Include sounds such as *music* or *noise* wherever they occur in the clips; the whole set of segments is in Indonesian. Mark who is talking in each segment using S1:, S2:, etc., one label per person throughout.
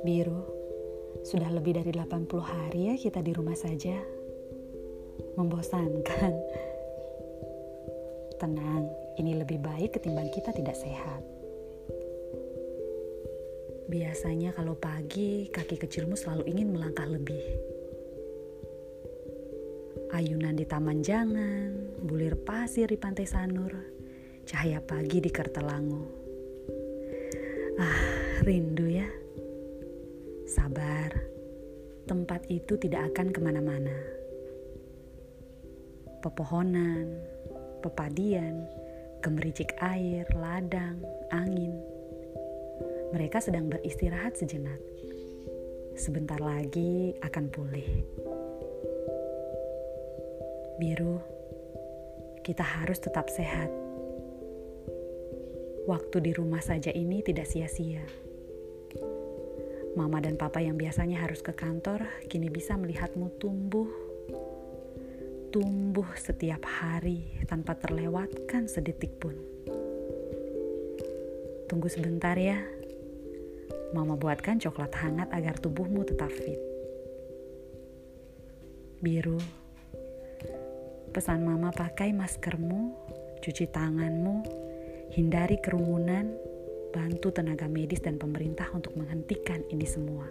S1: Biru, sudah lebih dari 80 hari ya kita di rumah saja. Membosankan. Tenang, ini lebih baik ketimbang kita tidak sehat. Biasanya kalau pagi, kaki kecilmu selalu ingin melangkah lebih. Ayunan di taman jangan, bulir pasir di pantai Sanur, cahaya pagi di Kertelangu. Ah, rindu ya. Sabar, tempat itu tidak akan ke mana-mana. Pepohonan, pepadian, gemericik air, ladang, angin. Mereka sedang beristirahat sejenak. Sebentar lagi akan pulih. Biru, kita harus tetap sehat. Waktu di rumah saja ini tidak sia-sia. Mama dan papa yang biasanya harus ke kantor kini bisa melihatmu tumbuh, tumbuh setiap hari tanpa terlewatkan sedetik pun. Tunggu sebentar ya. Mama buatkan coklat hangat agar tubuhmu tetap fit. Biru. Pesan mama pakai maskermu, cuci tanganmu, hindari kerumunan, bantu tenaga medis dan pemerintah untuk menghentikan ini semua.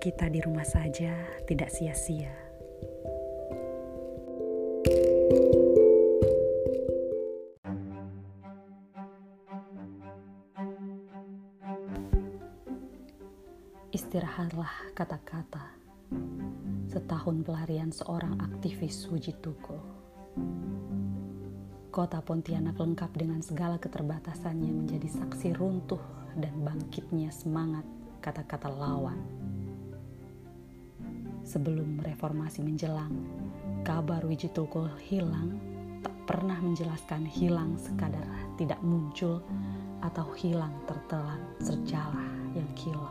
S1: Kita di rumah saja tidak sia-sia. Istirahatlah kata-kata. Setahun pelarian seorang aktivis Wujituko. Kota Pontianak lengkap dengan segala keterbatasannya menjadi saksi runtuh dan bangkitnya semangat kata-kata lawan. Sebelum reformasi menjelang, kabar Wijitulko hilang tak pernah menjelaskan hilang sekadar tidak muncul atau hilang tertelan sejalah yang kilau.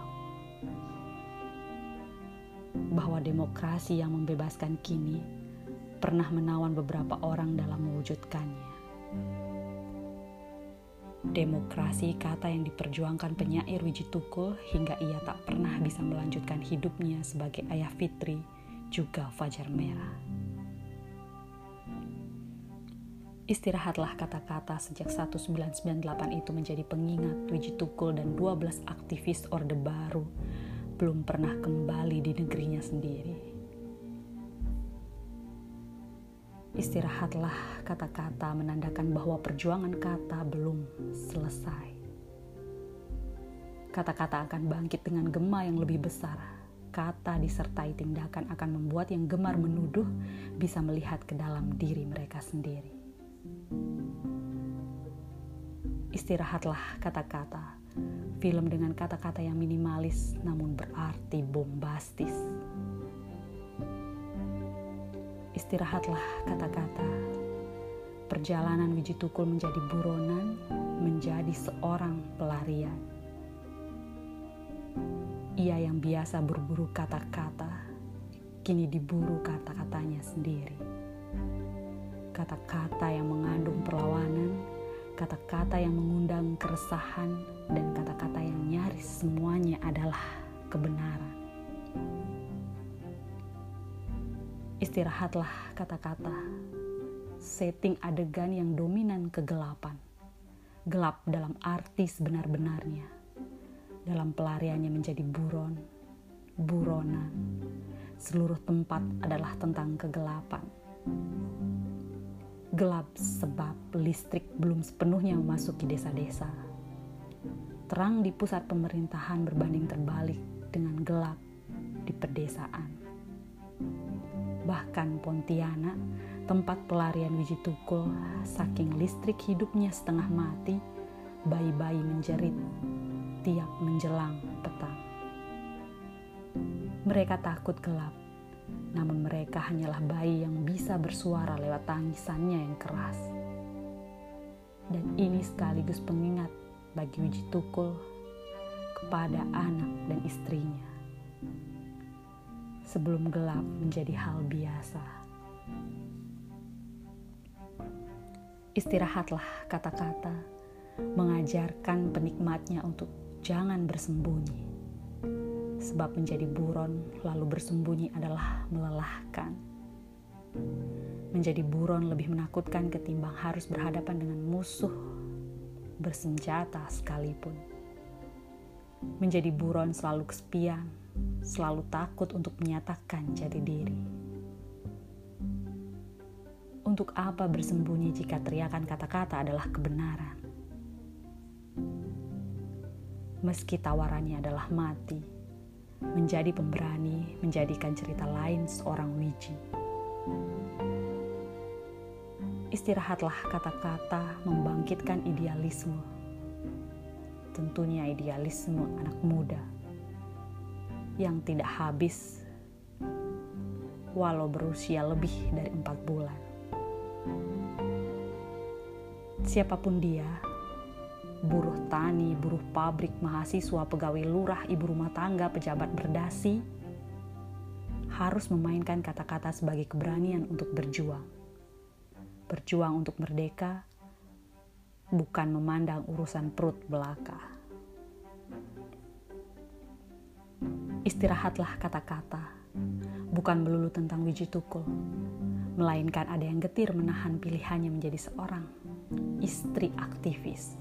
S1: Bahwa demokrasi yang membebaskan kini pernah menawan beberapa orang dalam mewujudkannya. Demokrasi kata yang diperjuangkan penyair Wijituko hingga ia tak pernah bisa melanjutkan hidupnya sebagai ayah Fitri juga Fajar Merah. Istirahatlah kata-kata sejak 1998 itu menjadi pengingat Wijitukul dan 12 aktivis Orde Baru belum pernah kembali di negerinya sendiri. Istirahatlah kata-kata menandakan bahwa perjuangan kata belum selesai. Kata-kata akan bangkit dengan gema yang lebih besar. Kata disertai tindakan akan membuat yang gemar menuduh bisa melihat ke dalam diri mereka sendiri. Istirahatlah kata-kata. Film dengan kata-kata yang minimalis namun berarti bombastis Istirahatlah kata-kata. Perjalanan Wiji Tukul menjadi buronan, menjadi seorang pelarian. Ia yang biasa berburu kata-kata, kini diburu kata-katanya sendiri. Kata-kata yang mengandung perlawanan, kata-kata yang mengundang keresahan, dan kata-kata yang nyaris semuanya adalah kebenaran. Istirahatlah kata-kata. Setting adegan yang dominan kegelapan. Gelap dalam arti sebenar-benarnya. Dalam pelariannya menjadi buron, buronan. Seluruh tempat adalah tentang kegelapan. Gelap sebab listrik belum sepenuhnya memasuki desa-desa. Terang di pusat pemerintahan berbanding terbalik dengan gelap di pedesaan bahkan Pontianak, tempat pelarian Wiji Tukul, saking listrik hidupnya setengah mati, bayi-bayi menjerit tiap menjelang petang. Mereka takut gelap, namun mereka hanyalah bayi yang bisa bersuara lewat tangisannya yang keras. Dan ini sekaligus pengingat bagi Wiji Tukul kepada anak dan istrinya sebelum gelap menjadi hal biasa. Istirahatlah kata-kata, mengajarkan penikmatnya untuk jangan bersembunyi. Sebab menjadi buron lalu bersembunyi adalah melelahkan. Menjadi buron lebih menakutkan ketimbang harus berhadapan dengan musuh bersenjata sekalipun. Menjadi buron selalu kesepian, selalu takut untuk menyatakan jati diri. Untuk apa bersembunyi jika teriakan kata-kata adalah kebenaran? Meski tawarannya adalah mati, menjadi pemberani menjadikan cerita lain seorang Wiji. Istirahatlah kata-kata membangkitkan idealisme. Tentunya idealisme anak muda yang tidak habis walau berusia lebih dari empat bulan. Siapa pun dia, buruh tani, buruh pabrik, mahasiswa, pegawai lurah, ibu rumah tangga, pejabat berdasi, harus memainkan kata-kata sebagai keberanian untuk berjuang. Berjuang untuk merdeka, bukan memandang urusan perut belaka. Istirahatlah kata-kata, bukan melulu tentang wiji tukul, melainkan ada yang getir menahan pilihannya menjadi seorang istri aktivis.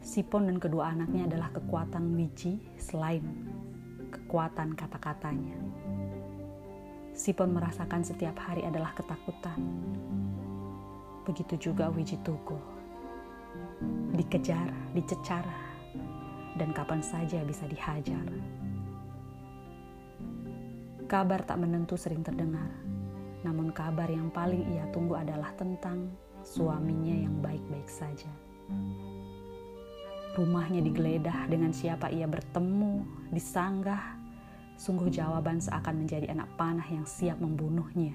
S1: Sipon dan kedua anaknya adalah kekuatan wiji selain kekuatan kata-katanya. Sipon merasakan setiap hari adalah ketakutan. Begitu juga wiji tukul. Dikejar, dicecar, dan kapan saja bisa dihajar. Kabar tak menentu sering terdengar, namun kabar yang paling ia tunggu adalah tentang suaminya yang baik-baik saja. Rumahnya digeledah dengan siapa ia bertemu, disanggah, sungguh jawaban seakan menjadi anak panah yang siap membunuhnya.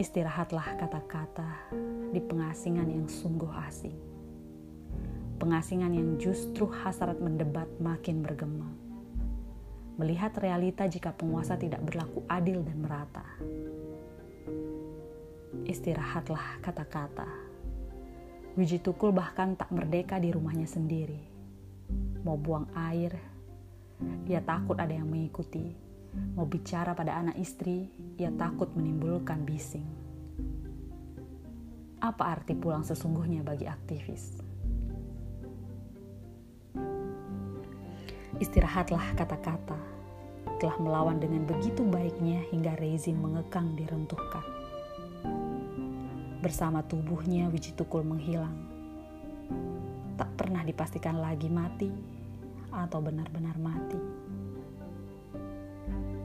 S1: Istirahatlah kata-kata di pengasingan yang sungguh asing. Pengasingan yang justru hasrat mendebat makin bergema melihat realita jika penguasa tidak berlaku adil dan merata. Istirahatlah kata-kata. Wiji Tukul bahkan tak merdeka di rumahnya sendiri. Mau buang air, ia takut ada yang mengikuti. Mau bicara pada anak istri, ia takut menimbulkan bising. Apa arti pulang sesungguhnya bagi aktivis? Istirahatlah kata-kata. Telah melawan dengan begitu baiknya hingga rezim mengekang diruntuhkan. Bersama tubuhnya wiji tukul menghilang. Tak pernah dipastikan lagi mati atau benar-benar mati.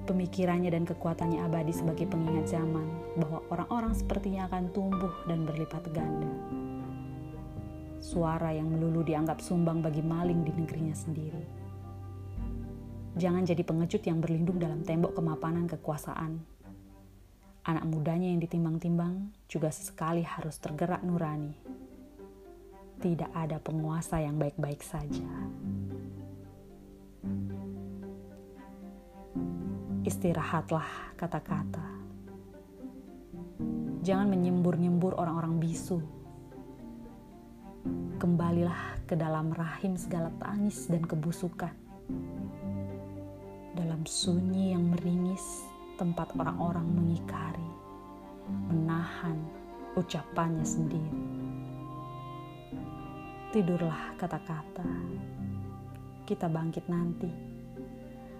S1: Pemikirannya dan kekuatannya abadi sebagai pengingat zaman bahwa orang-orang sepertinya akan tumbuh dan berlipat ganda. Suara yang melulu dianggap sumbang bagi maling di negerinya sendiri Jangan jadi pengecut yang berlindung dalam tembok kemapanan kekuasaan. Anak mudanya yang ditimbang-timbang juga sesekali harus tergerak nurani. Tidak ada penguasa yang baik-baik saja. Istirahatlah kata-kata. Jangan menyembur-nyembur orang-orang bisu. Kembalilah ke dalam rahim segala tangis dan kebusukan dalam sunyi yang meringis tempat orang-orang mengikari, menahan ucapannya sendiri. Tidurlah kata-kata, kita bangkit nanti,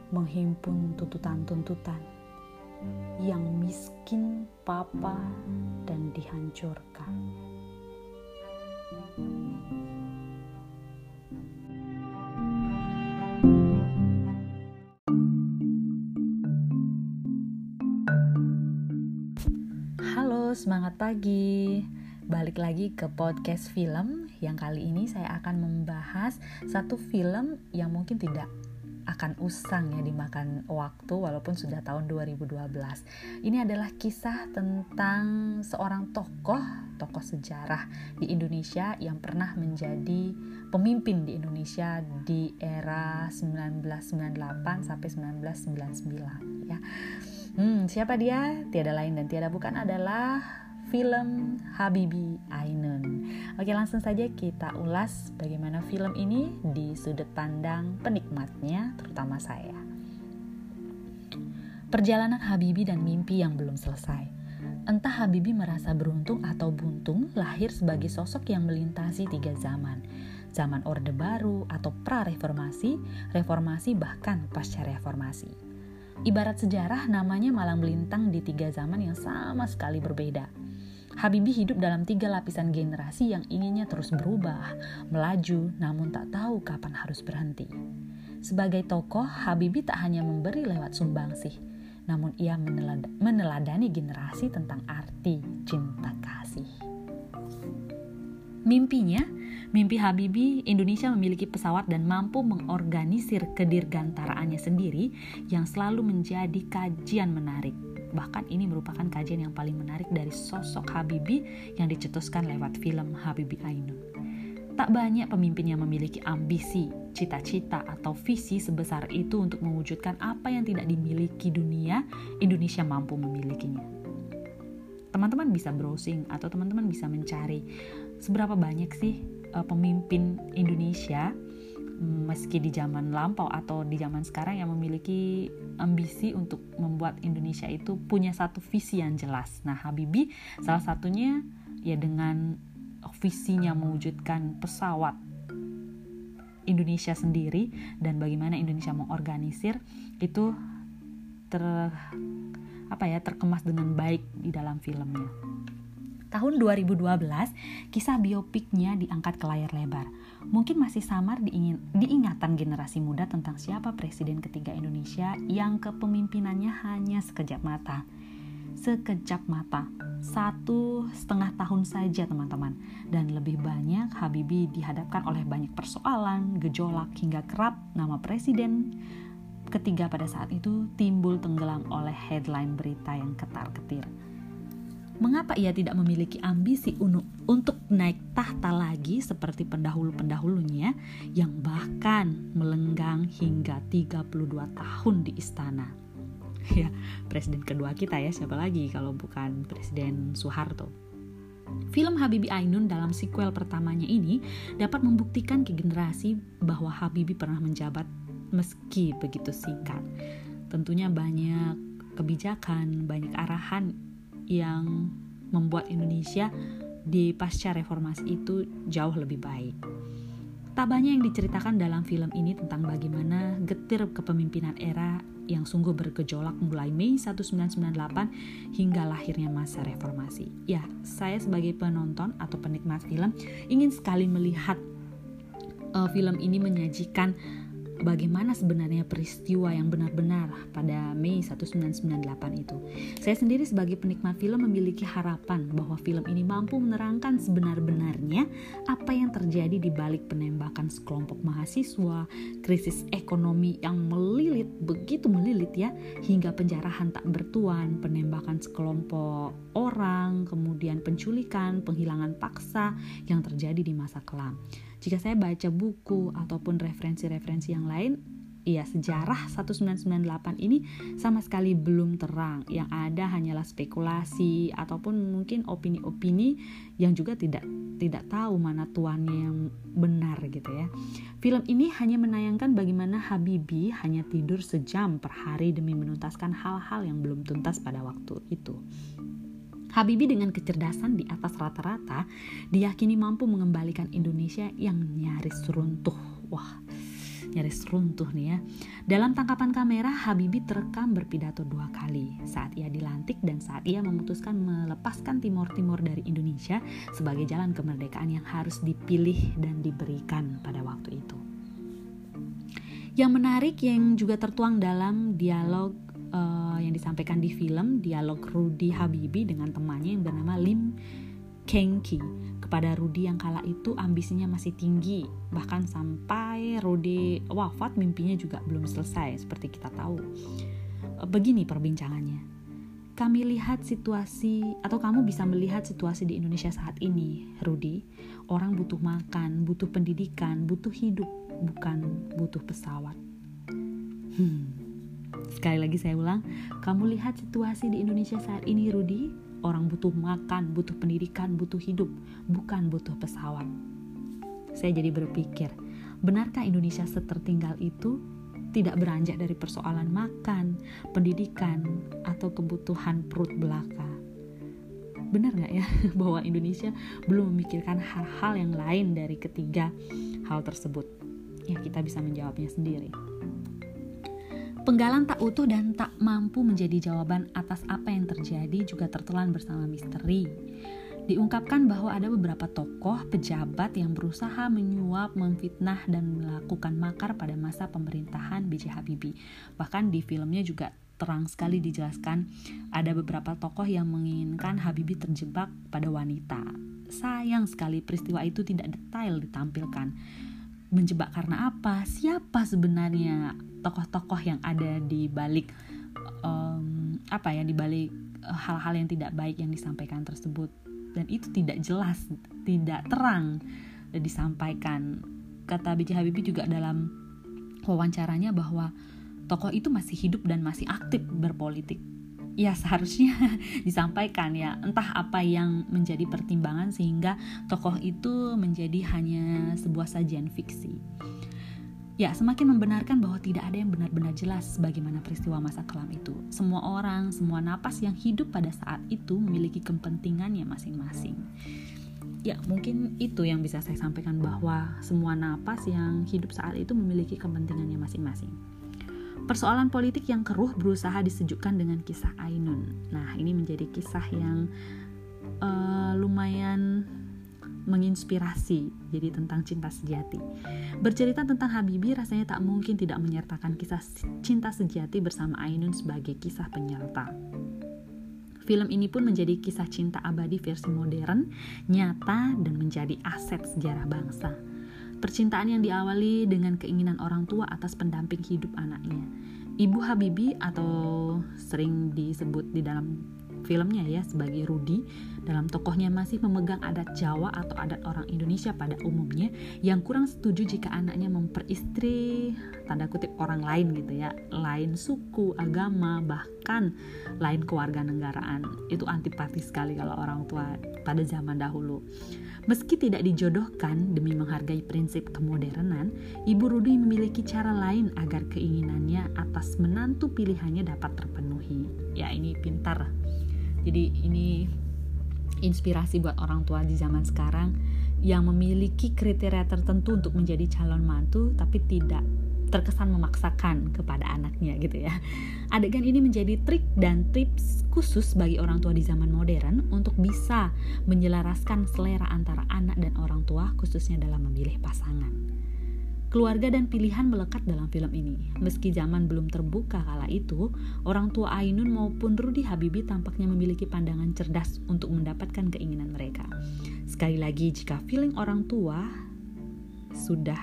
S1: menghimpun tuntutan-tuntutan yang miskin, papa, dan dihancurkan. Semangat pagi. Balik lagi ke podcast film yang kali ini saya akan membahas satu film yang mungkin tidak akan usang ya dimakan waktu walaupun sudah tahun 2012. Ini adalah kisah tentang seorang tokoh, tokoh sejarah di Indonesia yang pernah menjadi pemimpin di Indonesia di era 1998 sampai 1999 ya. Hmm, siapa dia? Tiada lain dan tiada bukan adalah film Habibi Ainun. Oke, langsung saja kita ulas bagaimana film ini di sudut pandang penikmatnya, terutama saya. Perjalanan Habibi dan mimpi yang belum selesai. Entah Habibi merasa beruntung atau buntung lahir sebagai sosok yang melintasi tiga zaman. Zaman Orde Baru atau pra-reformasi, reformasi bahkan pasca reformasi. Ibarat sejarah namanya malang melintang di tiga zaman yang sama sekali berbeda Habibie hidup dalam tiga lapisan generasi yang inginnya terus berubah, melaju, namun tak tahu kapan harus berhenti. Sebagai tokoh, Habibie tak hanya memberi lewat sumbangsih, namun ia menelad meneladani generasi tentang arti cinta kasih. Mimpinya, mimpi Habibie Indonesia memiliki pesawat dan mampu mengorganisir kedirgantaraannya sendiri yang selalu menjadi kajian menarik Bahkan ini merupakan kajian yang paling menarik dari sosok Habibie yang dicetuskan lewat film Habibie Ainun. Tak banyak pemimpin yang memiliki ambisi, cita-cita, atau visi sebesar itu untuk mewujudkan apa yang tidak dimiliki dunia, Indonesia mampu memilikinya. Teman-teman bisa browsing atau teman-teman bisa mencari seberapa banyak sih uh, pemimpin Indonesia meski di zaman lampau atau di zaman sekarang yang memiliki ambisi untuk membuat Indonesia itu punya satu visi yang jelas. Nah, Habibie salah satunya ya dengan visinya mewujudkan pesawat Indonesia sendiri dan bagaimana Indonesia mengorganisir itu ter apa ya terkemas dengan baik di dalam filmnya. Tahun 2012, kisah biopiknya diangkat ke layar lebar. Mungkin masih samar diingin, diingatan generasi muda tentang siapa presiden ketiga Indonesia yang kepemimpinannya hanya sekejap mata. Sekejap mata, satu setengah tahun saja teman-teman. Dan lebih banyak Habibie dihadapkan oleh banyak persoalan, gejolak, hingga kerap nama presiden ketiga pada saat itu timbul tenggelam oleh headline berita yang ketar-ketir mengapa ia tidak memiliki ambisi untuk naik tahta lagi seperti pendahulu-pendahulunya yang bahkan melenggang hingga 32 tahun di istana. Ya, presiden kedua kita ya, siapa lagi kalau bukan Presiden Soeharto. Film Habibie Ainun dalam sequel pertamanya ini dapat membuktikan ke generasi bahwa Habibie pernah menjabat meski begitu singkat. Tentunya banyak kebijakan, banyak arahan yang membuat Indonesia di pasca reformasi itu jauh lebih baik. Tak banyak yang diceritakan dalam film ini tentang bagaimana getir kepemimpinan era yang sungguh bergejolak mulai Mei 1998 hingga lahirnya masa reformasi. Ya, saya sebagai penonton atau penikmat film ingin sekali melihat uh, film ini menyajikan bagaimana sebenarnya peristiwa yang benar-benar pada Mei 1998 itu. Saya sendiri sebagai penikmat film memiliki harapan bahwa film ini mampu menerangkan sebenar-benarnya apa yang terjadi di balik penembakan sekelompok mahasiswa, krisis ekonomi yang melilit, begitu melilit ya, hingga penjarahan tak bertuan, penembakan sekelompok orang, kemudian penculikan, penghilangan paksa yang terjadi di masa kelam. Jika saya baca buku ataupun referensi-referensi yang lain, ya sejarah 1998 ini sama sekali belum terang. Yang ada hanyalah spekulasi ataupun mungkin opini-opini yang juga tidak tidak tahu mana tuannya yang benar gitu ya. Film ini hanya menayangkan bagaimana Habibie hanya tidur sejam per hari demi menuntaskan hal-hal yang belum tuntas pada waktu itu. Habibie dengan kecerdasan di atas rata-rata diyakini mampu mengembalikan Indonesia yang nyaris runtuh. Wah, nyaris runtuh nih ya. Dalam tangkapan kamera, Habibie terekam berpidato dua kali saat ia dilantik dan saat ia memutuskan melepaskan Timor dari Indonesia sebagai jalan kemerdekaan yang harus dipilih dan diberikan pada waktu itu. Yang menarik yang juga tertuang dalam dialog uh, yang disampaikan di film dialog Rudy Habibi dengan temannya yang bernama Lim Kengki kepada Rudy yang kala itu ambisinya masih tinggi bahkan sampai Rudy wafat mimpinya juga belum selesai seperti kita tahu uh, begini perbincangannya kami lihat situasi atau kamu bisa melihat situasi di Indonesia saat ini, Rudy. Orang butuh makan, butuh pendidikan, butuh hidup, bukan butuh pesawat. Hmm. Sekali lagi saya ulang, kamu lihat situasi di Indonesia saat ini, Rudi. Orang butuh makan, butuh pendidikan, butuh hidup, bukan butuh pesawat. Saya jadi berpikir, benarkah Indonesia setertinggal itu tidak beranjak dari persoalan makan, pendidikan, atau kebutuhan perut belaka? Benar nggak ya *laughs* bahwa Indonesia belum memikirkan hal-hal yang lain dari ketiga hal tersebut? Ya kita bisa menjawabnya sendiri. Penggalan tak utuh dan tak mampu menjadi jawaban atas apa yang terjadi juga tertelan bersama misteri. Diungkapkan bahwa ada beberapa tokoh pejabat yang berusaha menyuap, memfitnah, dan melakukan makar pada masa pemerintahan B.J. Habibie. Bahkan di filmnya juga terang sekali dijelaskan ada beberapa tokoh yang menginginkan Habibie terjebak pada wanita. Sayang sekali peristiwa itu tidak detail ditampilkan. Menjebak karena apa? Siapa sebenarnya tokoh-tokoh yang ada di balik um, apa ya di balik eh, hal-hal yang tidak baik yang disampaikan tersebut. Dan itu tidak jelas tidak terang disampaikan. Kata B.J. Habibie juga dalam wawancaranya bahwa tokoh itu masih hidup dan masih aktif berpolitik. Ya seharusnya *laughs* disampaikan ya. Entah apa yang menjadi pertimbangan sehingga tokoh itu menjadi hanya sebuah sajian fiksi Ya, semakin membenarkan bahwa tidak ada yang benar-benar jelas bagaimana peristiwa masa kelam itu. Semua orang, semua napas yang hidup pada saat itu memiliki kepentingannya masing-masing. Ya, mungkin itu yang bisa saya sampaikan bahwa semua napas yang hidup saat itu memiliki kepentingannya masing-masing. Persoalan politik yang keruh berusaha disejukkan dengan kisah Ainun. Nah, ini menjadi kisah yang uh, lumayan menginspirasi jadi tentang cinta sejati. Bercerita tentang Habibie rasanya tak mungkin tidak menyertakan kisah cinta sejati bersama Ainun sebagai kisah penyerta. Film ini pun menjadi kisah cinta abadi versi modern, nyata, dan menjadi aset sejarah bangsa. Percintaan yang diawali dengan keinginan orang tua atas pendamping hidup anaknya. Ibu Habibie atau sering disebut di dalam filmnya ya sebagai Rudy. Dalam tokohnya masih memegang adat Jawa atau adat orang Indonesia pada umumnya yang kurang setuju jika anaknya memperistri tanda kutip orang lain gitu ya. Lain suku agama bahkan lain kewarganegaraan itu antipati sekali kalau orang tua pada zaman dahulu. Meski tidak dijodohkan demi menghargai prinsip kemodernan, Ibu Rudi memiliki cara lain agar keinginannya atas menantu pilihannya dapat terpenuhi. Ya, ini pintar jadi ini inspirasi buat orang tua di zaman sekarang yang memiliki kriteria tertentu untuk menjadi calon mantu tapi tidak terkesan memaksakan kepada anaknya gitu ya. Adegan ini menjadi trik dan tips khusus bagi orang tua di zaman modern untuk bisa menyelaraskan selera antara anak dan orang tua khususnya dalam memilih pasangan. Keluarga dan pilihan melekat dalam film ini. Meski zaman belum terbuka kala itu, orang tua Ainun maupun Rudy Habibi tampaknya memiliki pandangan cerdas untuk mendapatkan keinginan mereka. Sekali lagi, jika feeling orang tua sudah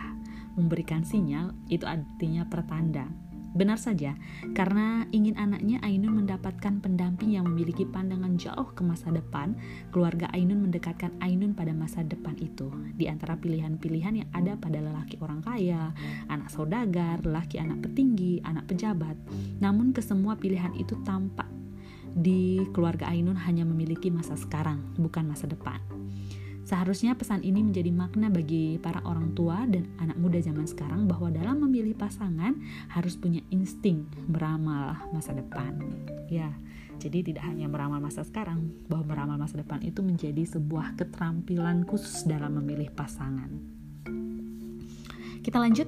S1: memberikan sinyal, itu artinya pertanda Benar saja, karena ingin anaknya Ainun mendapatkan pendamping yang memiliki pandangan jauh ke masa depan, keluarga Ainun mendekatkan Ainun pada masa depan itu. Di antara pilihan-pilihan yang ada pada lelaki orang kaya, anak saudagar, lelaki anak petinggi, anak pejabat. Namun kesemua pilihan itu tampak di keluarga Ainun hanya memiliki masa sekarang, bukan masa depan. Seharusnya pesan ini menjadi makna bagi para orang tua dan anak muda zaman sekarang bahwa dalam memilih pasangan harus punya insting meramal masa depan. Ya, jadi tidak hanya meramal masa sekarang, bahwa meramal masa depan itu menjadi sebuah keterampilan khusus dalam memilih pasangan. Kita lanjut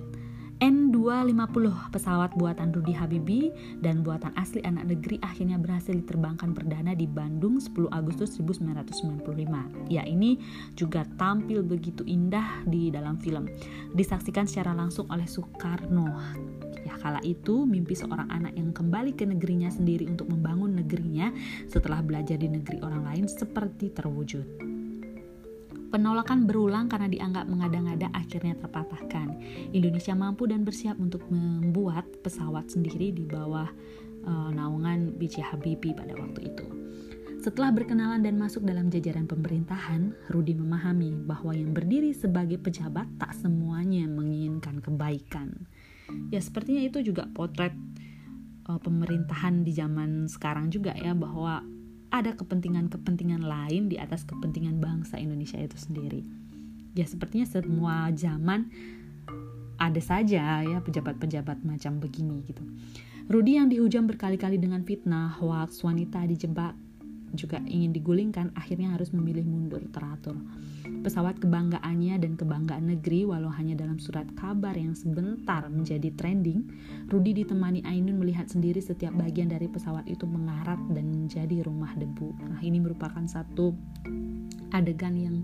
S1: N250 pesawat buatan Rudi Habibie dan buatan asli anak negeri akhirnya berhasil diterbangkan perdana di Bandung 10 Agustus 1995. Ya, ini juga tampil begitu indah di dalam film. Disaksikan secara langsung oleh Soekarno. Ya, kala itu mimpi seorang anak yang kembali ke negerinya sendiri untuk membangun negerinya setelah belajar di negeri orang lain seperti terwujud. Penolakan berulang karena dianggap mengada-ngada akhirnya terpatahkan. Indonesia mampu dan bersiap untuk membuat pesawat sendiri di bawah uh, naungan B.J. Habibie pada waktu itu. Setelah berkenalan dan masuk dalam jajaran pemerintahan, Rudi memahami bahwa yang berdiri sebagai pejabat tak semuanya menginginkan kebaikan. Ya sepertinya itu juga potret uh, pemerintahan di zaman sekarang juga ya bahwa ada kepentingan-kepentingan lain di atas kepentingan bangsa Indonesia itu sendiri. Ya sepertinya semua zaman ada saja ya pejabat-pejabat macam begini gitu. Rudi yang dihujam berkali-kali dengan fitnah, hoax, wanita dijebak, juga ingin digulingkan, akhirnya harus memilih mundur teratur. Pesawat kebanggaannya dan kebanggaan negeri, walau hanya dalam surat kabar yang sebentar menjadi trending, Rudi ditemani Ainun melihat sendiri setiap bagian dari pesawat itu mengarat dan menjadi rumah debu. Nah, ini merupakan satu adegan yang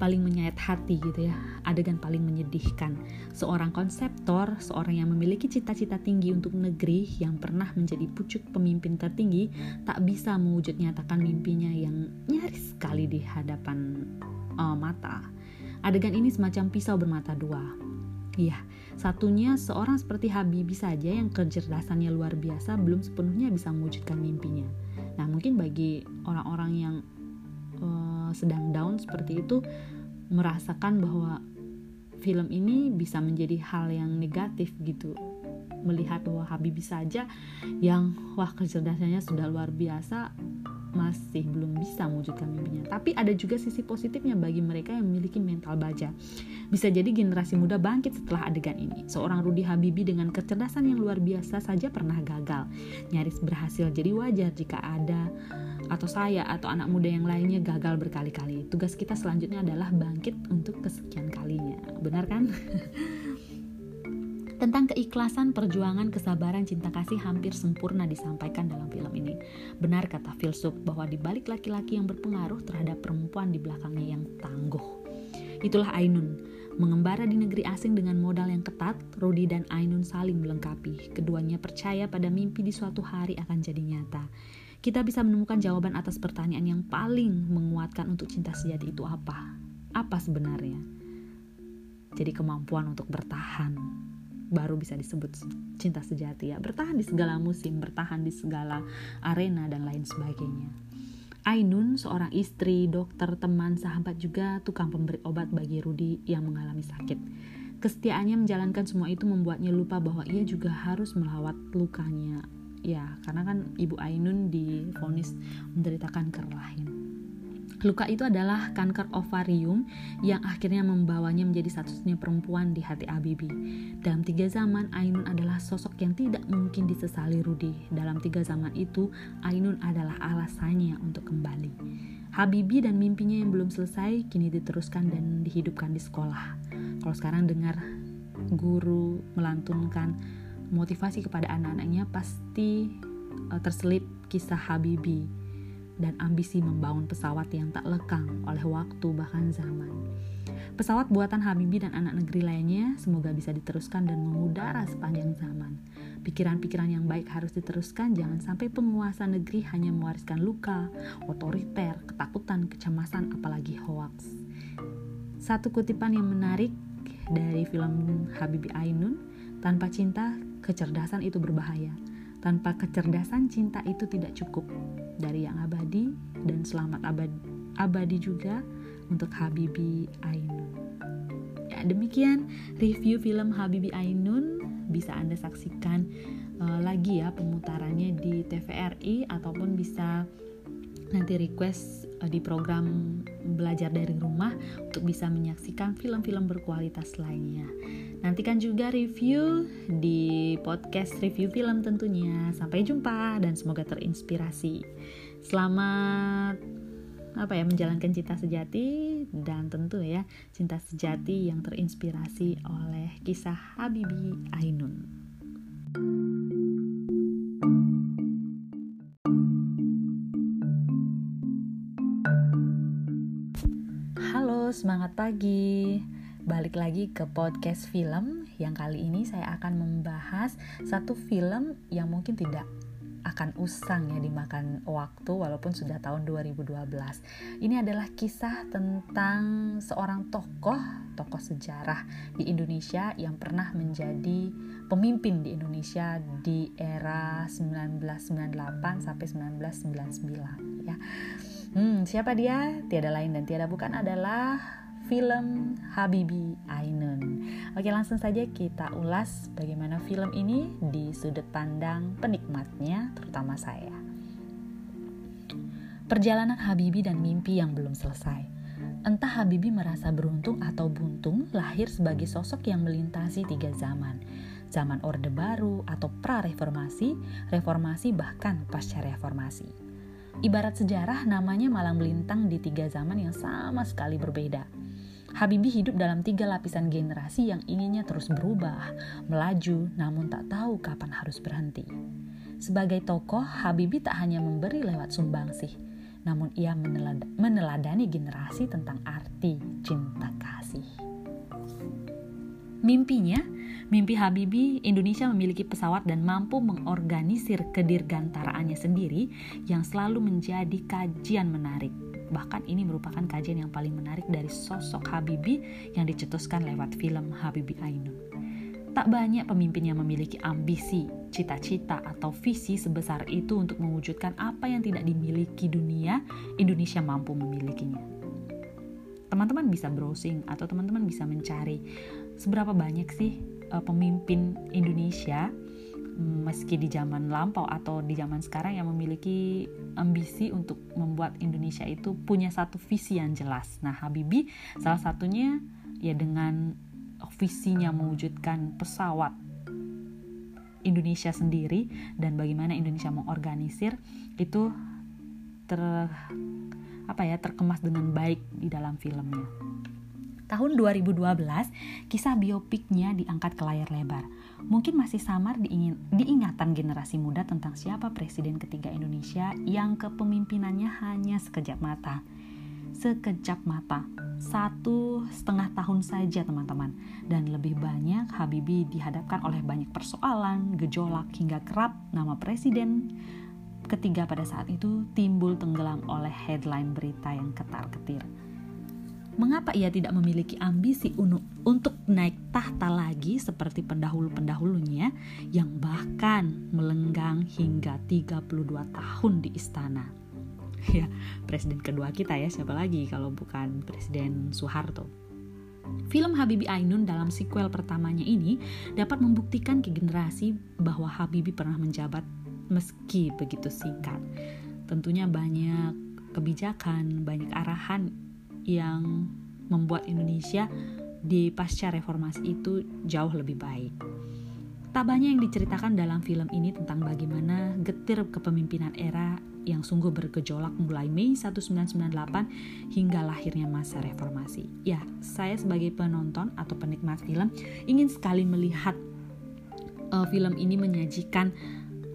S1: paling menyayat hati gitu ya, adegan paling menyedihkan. Seorang konseptor, seorang yang memiliki cita-cita tinggi untuk negeri yang pernah menjadi pucuk pemimpin tertinggi, tak bisa mewujud nyatakan mimpinya yang nyaris sekali di hadapan uh, mata. Adegan ini semacam pisau bermata dua. Iya, satunya seorang seperti Habibie saja yang kecerdasannya luar biasa belum sepenuhnya bisa mewujudkan mimpinya. Nah, mungkin bagi orang-orang yang uh, sedang down seperti itu merasakan bahwa film ini bisa menjadi hal yang negatif gitu. Melihat bahwa Habibie saja yang wah kecerdasannya sudah luar biasa masih belum bisa mewujudkan mimpinya. Tapi ada juga sisi positifnya bagi mereka yang memiliki mental baja. Bisa jadi generasi muda bangkit setelah adegan ini. Seorang Rudi Habibie dengan kecerdasan yang luar biasa saja pernah gagal. Nyaris berhasil. Jadi wajar jika ada atau saya atau anak muda yang lainnya gagal berkali-kali. Tugas kita selanjutnya adalah bangkit untuk kesekian kalinya. Benar kan? *laughs* Tentang keikhlasan, perjuangan, kesabaran, cinta kasih hampir sempurna disampaikan dalam film ini. Benar kata filsuf bahwa di balik laki-laki yang berpengaruh terhadap perempuan di belakangnya yang tangguh. Itulah Ainun, mengembara di negeri asing dengan modal yang ketat, Rudi dan Ainun saling melengkapi. Keduanya percaya pada mimpi di suatu hari akan jadi nyata kita bisa menemukan jawaban atas pertanyaan yang paling menguatkan untuk cinta sejati itu apa? Apa sebenarnya? Jadi kemampuan untuk bertahan baru bisa disebut cinta sejati ya. Bertahan di segala musim, bertahan di segala arena dan lain sebagainya. Ainun, seorang istri, dokter, teman, sahabat juga tukang pemberi obat bagi Rudi yang mengalami sakit. Kesetiaannya menjalankan semua itu membuatnya lupa bahwa ia juga harus melawat lukanya ya karena kan ibu Ainun difonis menderita kanker rahim Luka itu adalah kanker ovarium yang akhirnya membawanya menjadi satu-satunya perempuan di hati Abibi. Dalam tiga zaman, Ainun adalah sosok yang tidak mungkin disesali Rudi. Dalam tiga zaman itu, Ainun adalah alasannya untuk kembali. Habibi dan mimpinya yang belum selesai kini diteruskan dan dihidupkan di sekolah. Kalau sekarang dengar guru melantunkan motivasi kepada anak-anaknya pasti uh, terselip kisah Habibi dan ambisi membangun pesawat yang tak lekang oleh waktu bahkan zaman. Pesawat buatan Habibi dan anak negeri lainnya semoga bisa diteruskan dan mengudara sepanjang zaman. Pikiran-pikiran yang baik harus diteruskan, jangan sampai penguasa negeri hanya mewariskan luka, otoriter, ketakutan, kecemasan, apalagi hoax. Satu kutipan yang menarik dari film Habibi Ainun, tanpa cinta kecerdasan itu berbahaya. Tanpa kecerdasan cinta itu tidak cukup. Dari yang abadi dan selamat abadi, abadi juga untuk Habibi Ainun. Ya, demikian review film Habibi Ainun bisa Anda saksikan uh, lagi ya pemutarannya di TVRI ataupun bisa nanti request di program belajar dari rumah untuk bisa menyaksikan film-film berkualitas lainnya. Nantikan juga review di podcast review film tentunya. Sampai jumpa dan semoga terinspirasi. Selamat apa ya menjalankan cinta sejati dan tentu ya cinta sejati yang terinspirasi oleh kisah Habibi Ainun. Semangat pagi balik lagi ke podcast film yang kali ini saya akan membahas satu film yang mungkin tidak akan usang ya dimakan waktu walaupun sudah tahun 2012. Ini adalah kisah tentang seorang tokoh, tokoh sejarah di Indonesia yang pernah menjadi pemimpin di Indonesia di era 1998 sampai 1999 ya. Hmm, siapa dia? Tiada lain dan tiada bukan adalah film Habibi Ainun. Oke, langsung saja kita ulas bagaimana film ini di sudut pandang penikmatnya, terutama saya. Perjalanan Habibi dan mimpi yang belum selesai. Entah Habibi merasa beruntung atau buntung lahir sebagai sosok yang melintasi tiga zaman. Zaman Orde Baru atau pra-reformasi, reformasi bahkan pasca reformasi. Ibarat sejarah namanya malang melintang di tiga zaman yang sama sekali berbeda. Habibi hidup dalam tiga lapisan generasi yang inginnya terus berubah, melaju, namun tak tahu kapan harus berhenti. Sebagai tokoh, Habibi tak hanya memberi lewat sumbangsih, namun ia meneladani generasi tentang arti cinta kasih. Mimpinya, mimpi Habibi, Indonesia memiliki pesawat dan mampu mengorganisir kedirgantaraannya sendiri yang selalu menjadi kajian menarik. Bahkan ini merupakan kajian yang paling menarik dari sosok Habibi yang dicetuskan lewat film Habibi Ainun. Tak banyak pemimpin yang memiliki ambisi, cita-cita, atau visi sebesar itu untuk mewujudkan apa yang tidak dimiliki dunia, Indonesia mampu memilikinya. Teman-teman bisa browsing atau teman-teman bisa mencari seberapa banyak sih uh, pemimpin Indonesia meski di zaman lampau atau di zaman sekarang yang memiliki ambisi untuk membuat Indonesia itu punya satu visi yang jelas. Nah, Habibie salah satunya ya dengan visinya mewujudkan pesawat Indonesia sendiri dan bagaimana Indonesia mengorganisir itu ter apa ya terkemas dengan baik di dalam filmnya. Tahun 2012, kisah biopiknya diangkat ke layar lebar. Mungkin masih samar diingin, diingatan generasi muda tentang siapa presiden ketiga Indonesia yang kepemimpinannya hanya sekejap mata. Sekejap mata, satu setengah tahun saja teman-teman dan lebih banyak Habibie dihadapkan oleh banyak persoalan, gejolak hingga kerap nama presiden ketiga pada saat itu timbul tenggelam oleh headline berita yang ketar-ketir. Mengapa ia tidak memiliki ambisi untuk naik tahta lagi seperti pendahulu-pendahulunya yang bahkan melenggang hingga 32 tahun di istana? *laughs* ya presiden kedua kita ya siapa lagi kalau bukan presiden Soeharto Film Habibie Ainun dalam sequel pertamanya ini dapat membuktikan ke generasi bahwa Habibie pernah menjabat meski begitu singkat. Tentunya banyak kebijakan, banyak arahan yang membuat Indonesia di pasca reformasi itu jauh lebih baik. Tak banyak yang diceritakan dalam film ini tentang bagaimana getir kepemimpinan era yang sungguh bergejolak mulai Mei 1998 hingga lahirnya masa reformasi. Ya, saya sebagai penonton atau penikmat film ingin sekali melihat uh, film ini menyajikan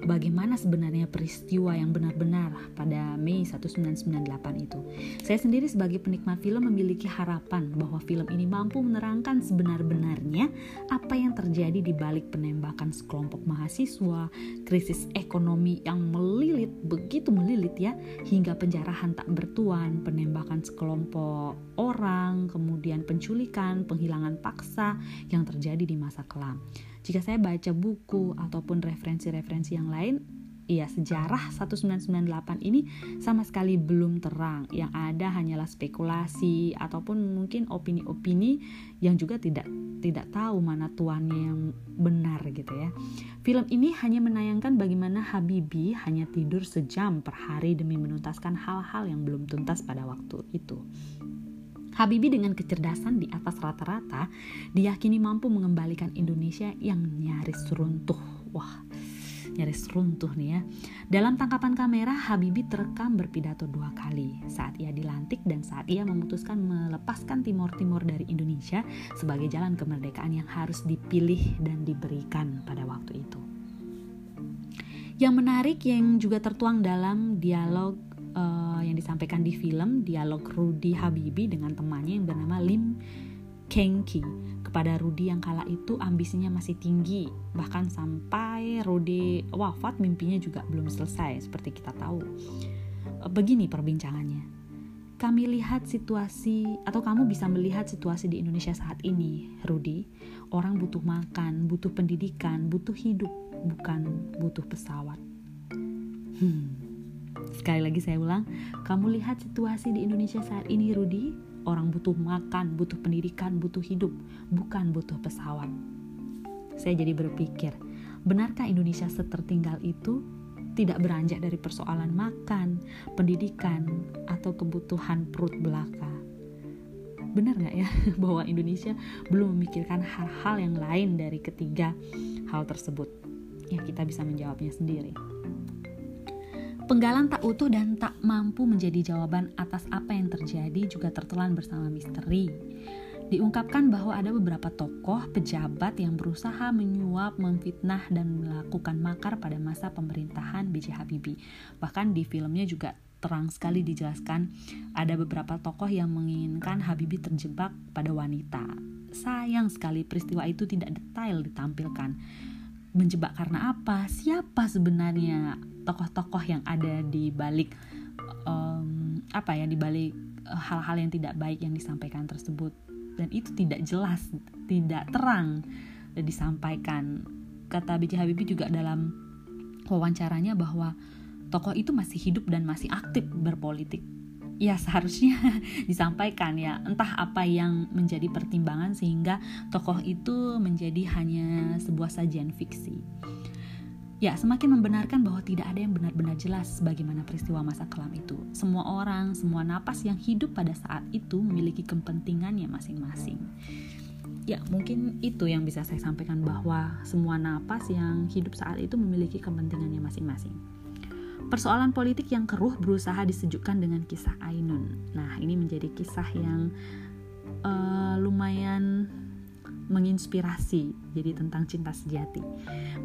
S1: bagaimana sebenarnya peristiwa yang benar-benar pada Mei 1998 itu. Saya sendiri sebagai penikmat film memiliki harapan bahwa film ini mampu menerangkan sebenar-benarnya apa yang terjadi di balik penembakan sekelompok mahasiswa, krisis ekonomi yang melilit, begitu melilit ya, hingga penjarahan tak bertuan, penembakan sekelompok orang, kemudian penculikan, penghilangan paksa yang terjadi di masa kelam. Jika saya baca buku ataupun referensi-referensi yang lain, ya sejarah 1998 ini sama sekali belum terang. Yang ada hanyalah spekulasi ataupun mungkin opini-opini yang juga tidak tidak tahu mana tuannya yang benar gitu ya. Film ini hanya menayangkan bagaimana Habibie hanya tidur sejam per hari demi menuntaskan hal-hal yang belum tuntas pada waktu itu. Habibie dengan kecerdasan di atas rata-rata diyakini mampu mengembalikan Indonesia yang nyaris runtuh. Wah, nyaris runtuh nih ya. Dalam tangkapan kamera, Habibie terekam berpidato dua kali saat ia dilantik dan saat ia memutuskan melepaskan Timur dari Indonesia sebagai jalan kemerdekaan yang harus dipilih dan diberikan pada waktu itu. Yang menarik yang juga tertuang dalam dialog uh, yang disampaikan di film dialog Rudy Habibi dengan temannya yang bernama Lim Kengki kepada Rudy yang kala itu ambisinya masih tinggi. Bahkan sampai Rudy wafat mimpinya juga belum selesai seperti kita tahu. Uh, begini perbincangannya. Kami lihat situasi atau kamu bisa melihat situasi di Indonesia saat ini, Rudy. Orang butuh makan, butuh pendidikan, butuh hidup, bukan butuh pesawat. Hmm, Sekali lagi saya ulang, kamu lihat situasi di Indonesia saat ini Rudi, orang butuh makan, butuh pendidikan, butuh hidup, bukan butuh pesawat. Saya jadi berpikir, benarkah Indonesia setertinggal itu? tidak beranjak dari persoalan makan, pendidikan, atau kebutuhan perut belaka. Benar nggak ya *laughs* bahwa Indonesia belum memikirkan hal-hal yang lain dari ketiga hal tersebut? Ya kita bisa menjawabnya sendiri. Penggalan tak utuh dan tak mampu menjadi jawaban atas apa yang terjadi juga tertelan bersama misteri diungkapkan bahwa ada beberapa tokoh pejabat yang berusaha menyuap, memfitnah, dan melakukan makar pada masa pemerintahan B.J. Habibie. Bahkan di filmnya juga terang sekali dijelaskan ada beberapa tokoh yang menginginkan Habibie terjebak pada wanita. Sayang sekali peristiwa itu tidak detail ditampilkan. Menjebak karena apa? Siapa sebenarnya tokoh-tokoh yang ada di balik um, apa ya di balik eh, hal-hal yang tidak baik yang disampaikan tersebut dan itu tidak jelas, tidak terang disampaikan. Kata B.J. Habibie juga dalam wawancaranya bahwa tokoh itu masih hidup dan masih aktif berpolitik. Ya seharusnya *laughs* disampaikan ya entah apa yang menjadi pertimbangan sehingga tokoh itu menjadi hanya sebuah sajian fiksi. Ya, semakin membenarkan bahwa tidak ada yang benar-benar jelas bagaimana peristiwa masa kelam itu. Semua orang, semua napas yang hidup pada saat itu memiliki kepentingannya masing-masing. Ya, mungkin itu yang bisa saya sampaikan bahwa semua napas yang hidup saat itu memiliki kepentingannya masing-masing. Persoalan politik yang keruh berusaha disejukkan dengan kisah Ainun. Nah, ini menjadi kisah yang uh, lumayan menginspirasi jadi tentang cinta sejati.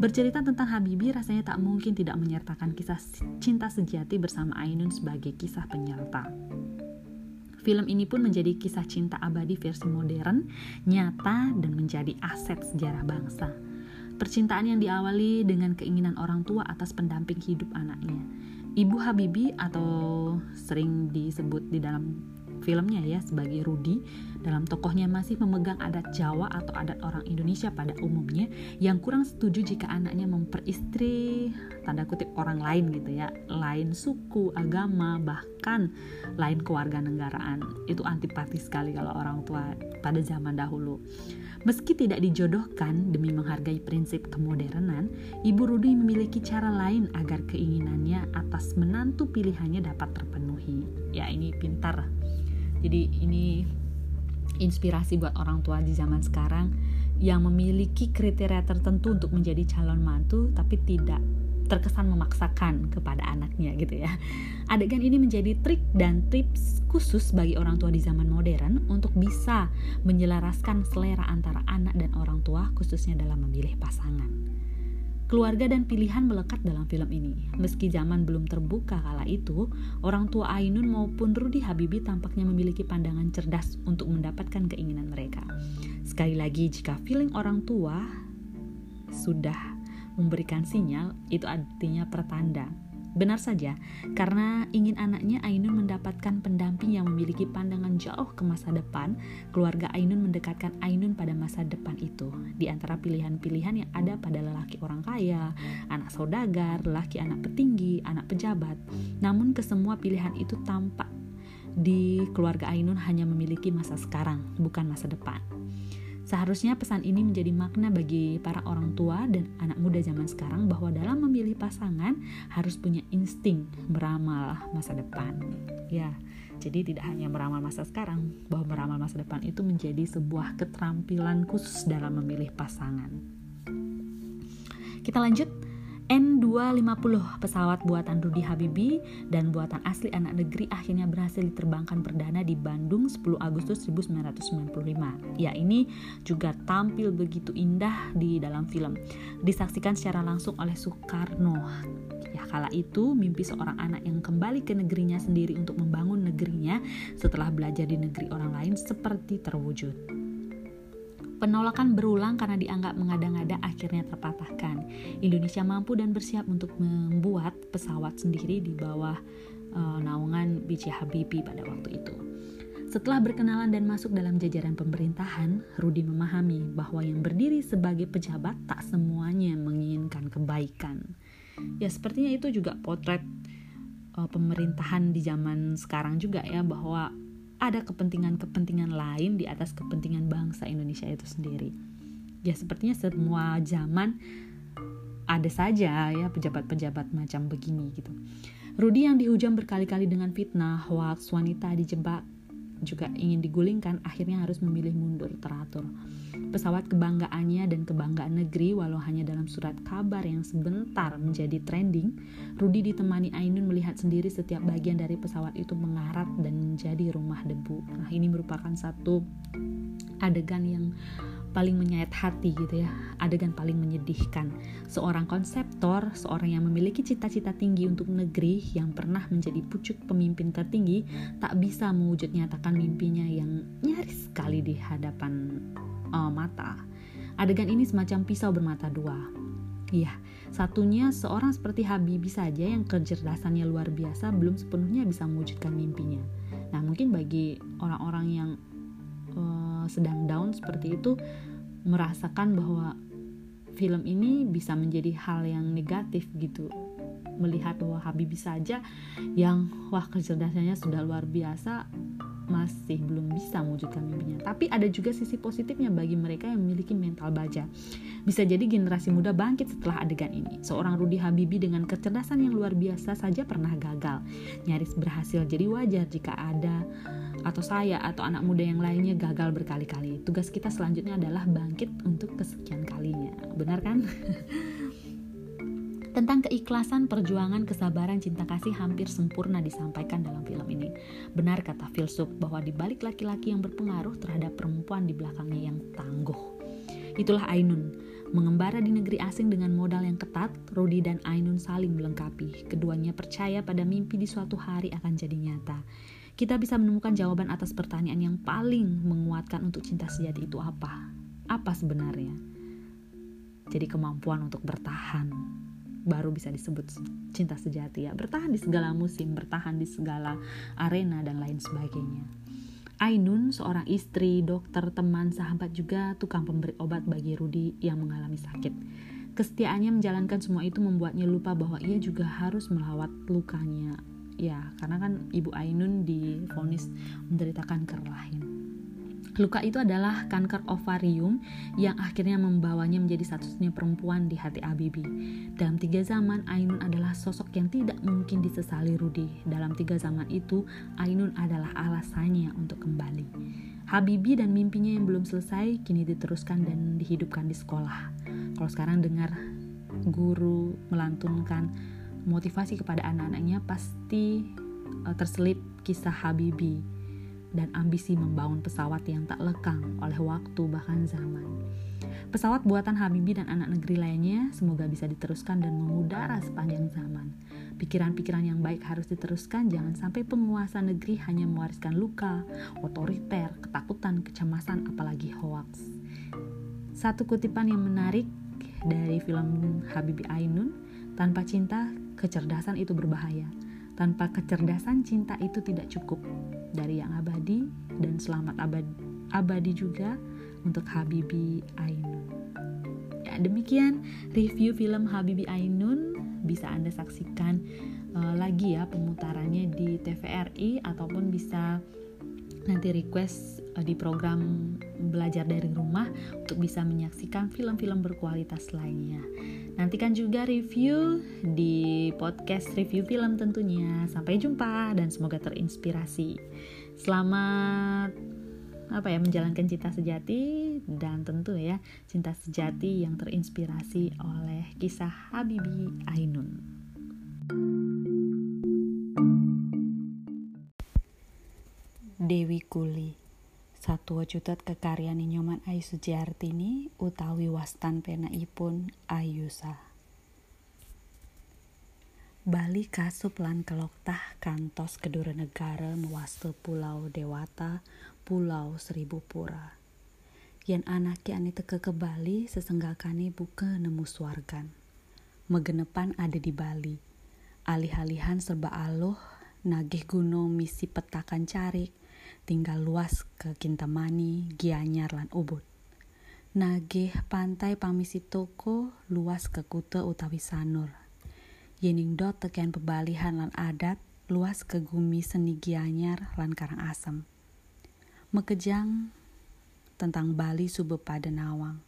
S1: Bercerita tentang Habibie rasanya tak mungkin tidak menyertakan kisah cinta sejati bersama Ainun sebagai kisah penyerta. Film ini pun menjadi kisah cinta abadi versi modern, nyata, dan menjadi aset sejarah bangsa. Percintaan yang diawali dengan keinginan orang tua atas pendamping hidup anaknya. Ibu Habibie atau sering disebut di dalam filmnya ya sebagai Rudi dalam tokohnya masih memegang adat Jawa atau adat orang Indonesia pada umumnya yang kurang setuju jika anaknya memperistri tanda kutip orang lain gitu ya lain suku agama bahkan lain kewarganegaraan itu antipati sekali kalau orang tua pada zaman dahulu Meski tidak dijodohkan demi menghargai prinsip kemodernan, Ibu Rudi memiliki cara lain agar keinginannya atas menantu pilihannya dapat terpenuhi. Ya, ini pintar. Jadi ini inspirasi buat orang tua di zaman sekarang yang memiliki kriteria tertentu untuk menjadi calon mantu tapi tidak terkesan memaksakan kepada anaknya gitu ya. Adegan ini menjadi trik dan tips khusus bagi orang tua di zaman modern untuk bisa menyelaraskan selera antara anak dan orang tua khususnya dalam memilih pasangan. Keluarga dan pilihan melekat dalam film ini. Meski zaman belum terbuka kala itu, orang tua Ainun maupun Rudi Habibi tampaknya memiliki pandangan cerdas untuk mendapatkan keinginan mereka. Sekali lagi, jika feeling orang tua sudah memberikan sinyal, itu artinya pertanda Benar saja, karena ingin anaknya Ainun mendapatkan pendamping yang memiliki pandangan jauh ke masa depan, keluarga Ainun mendekatkan Ainun pada masa depan itu. Di antara pilihan-pilihan yang ada pada lelaki orang kaya, anak saudagar, lelaki anak petinggi, anak pejabat. Namun kesemua pilihan itu tampak di keluarga Ainun hanya memiliki masa sekarang, bukan masa depan. Seharusnya pesan ini menjadi makna bagi para orang tua dan anak muda zaman sekarang bahwa dalam memilih pasangan harus punya insting beramal masa depan. Ya, jadi tidak hanya beramal masa sekarang, bahwa beramal masa depan itu menjadi sebuah keterampilan khusus dalam memilih pasangan. Kita lanjut N250 pesawat buatan Rudi Habibie dan buatan asli anak negeri akhirnya berhasil diterbangkan perdana di Bandung 10 Agustus 1995. Ya, ini juga tampil begitu indah di dalam film. Disaksikan secara langsung oleh Soekarno. Ya, kala itu mimpi seorang anak yang kembali ke negerinya sendiri untuk membangun negerinya setelah belajar di negeri orang lain seperti terwujud. Penolakan berulang karena dianggap mengada-ngada akhirnya terpatahkan. Indonesia mampu dan bersiap untuk membuat pesawat sendiri di bawah uh, naungan B.J. Habibie pada waktu itu. Setelah berkenalan dan masuk dalam jajaran pemerintahan, Rudi memahami bahwa yang berdiri sebagai pejabat tak semuanya menginginkan kebaikan. Ya sepertinya itu juga potret uh, pemerintahan di zaman sekarang juga ya bahwa ada kepentingan-kepentingan lain di atas kepentingan bangsa Indonesia itu sendiri. Ya sepertinya semua zaman ada saja ya pejabat-pejabat macam begini gitu. Rudi yang dihujam berkali-kali dengan fitnah, hoax, wanita dijebak, juga ingin digulingkan, akhirnya harus memilih mundur teratur. Pesawat kebanggaannya dan kebanggaan negeri, walau hanya dalam surat kabar yang sebentar menjadi trending, Rudi ditemani Ainun melihat sendiri setiap bagian dari pesawat itu mengarat dan menjadi rumah debu. Nah, ini merupakan satu adegan yang paling menyayat hati gitu ya adegan paling menyedihkan. Seorang konseptor seorang yang memiliki cita-cita tinggi untuk negeri yang pernah menjadi pucuk pemimpin tertinggi tak bisa mewujud nyatakan mimpinya yang nyaris sekali di hadapan uh, mata. Adegan ini semacam pisau bermata dua. Iya, satunya seorang seperti Habibie saja yang kecerdasannya luar biasa belum sepenuhnya bisa mewujudkan mimpinya. Nah, mungkin bagi orang-orang yang uh, sedang down seperti itu merasakan bahwa film ini bisa menjadi hal yang negatif gitu melihat bahwa Habibie saja yang wah kecerdasannya sudah luar biasa masih belum bisa mewujudkan mimpinya. Tapi ada juga sisi positifnya bagi mereka yang memiliki mental baja. Bisa jadi generasi muda bangkit setelah adegan ini. Seorang Rudi Habibie dengan kecerdasan yang luar biasa saja pernah gagal. Nyaris berhasil. Jadi wajar jika ada atau saya atau anak muda yang lainnya gagal berkali-kali. Tugas kita selanjutnya adalah bangkit untuk kesekian kalinya. Benar kan? *laughs* Tentang keikhlasan, perjuangan, kesabaran, cinta kasih hampir sempurna disampaikan dalam film ini. Benar kata filsuf bahwa di balik laki-laki yang berpengaruh terhadap perempuan di belakangnya yang tangguh. Itulah Ainun, mengembara di negeri asing dengan modal yang ketat, Rudi dan Ainun saling melengkapi. Keduanya percaya pada mimpi di suatu hari akan jadi nyata kita bisa menemukan jawaban atas pertanyaan yang paling menguatkan untuk cinta sejati itu apa? Apa sebenarnya? Jadi kemampuan untuk bertahan baru bisa disebut cinta sejati ya. Bertahan di segala musim, bertahan di segala arena dan lain sebagainya. Ainun, seorang istri, dokter, teman, sahabat juga tukang pemberi obat bagi Rudi yang mengalami sakit. Kesetiaannya menjalankan semua itu membuatnya lupa bahwa ia juga harus melawat lukanya ya karena kan ibu Ainun difonis menderita kanker rahim Luka itu adalah kanker ovarium yang akhirnya membawanya menjadi satu-satunya perempuan di hati Abibi. Dalam tiga zaman, Ainun adalah sosok yang tidak mungkin disesali Rudi. Dalam tiga zaman itu, Ainun adalah alasannya untuk kembali. Habibi dan mimpinya yang belum selesai kini diteruskan dan dihidupkan di sekolah. Kalau sekarang dengar guru melantunkan motivasi kepada anak-anaknya pasti uh, terselip kisah Habibi dan ambisi membangun pesawat yang tak lekang oleh waktu bahkan zaman. Pesawat buatan Habibi dan anak negeri lainnya semoga bisa diteruskan dan mengudara sepanjang zaman. Pikiran-pikiran yang baik harus diteruskan, jangan sampai penguasa negeri hanya mewariskan luka, otoriter, ketakutan, kecemasan, apalagi hoax. Satu kutipan yang menarik dari film Habibi Ainun, tanpa cinta kecerdasan itu berbahaya. Tanpa kecerdasan cinta itu tidak cukup. Dari yang abadi dan selamat abadi, abadi juga untuk Habibi Ainun. Ya, demikian review film Habibi Ainun bisa Anda saksikan uh, lagi ya pemutarannya di TVRI ataupun bisa nanti request uh, di program belajar dari rumah untuk bisa menyaksikan film-film berkualitas lainnya. Nantikan juga review di podcast review film tentunya. Sampai jumpa dan semoga terinspirasi. Selamat apa ya menjalankan cinta sejati dan tentu ya cinta sejati yang terinspirasi oleh kisah Habibi Ainun. Dewi Kuli satu wajudat kekaryani nyoman Ayu Sujiartini utawi wastan pena ipun Ayusa. Bali kasup lan keloktah kantos kedua negara pulau Dewata, pulau Seribu Pura. Yen anaki ane teke ke Bali sesenggakane buka nemu suargan. Megenepan ada di Bali. Alih-alihan serba aloh, nagih gunung misi petakan carik, tinggal luas ke Kintamani, Gianyar lan Ubud. Nagih pantai pamisi toko luas ke Kute utawi Sanur. Yening dot tekian pebalihan lan adat luas ke Gumi Seni Gianyar lan Karang Asem. Mekejang tentang Bali sube pada nawang.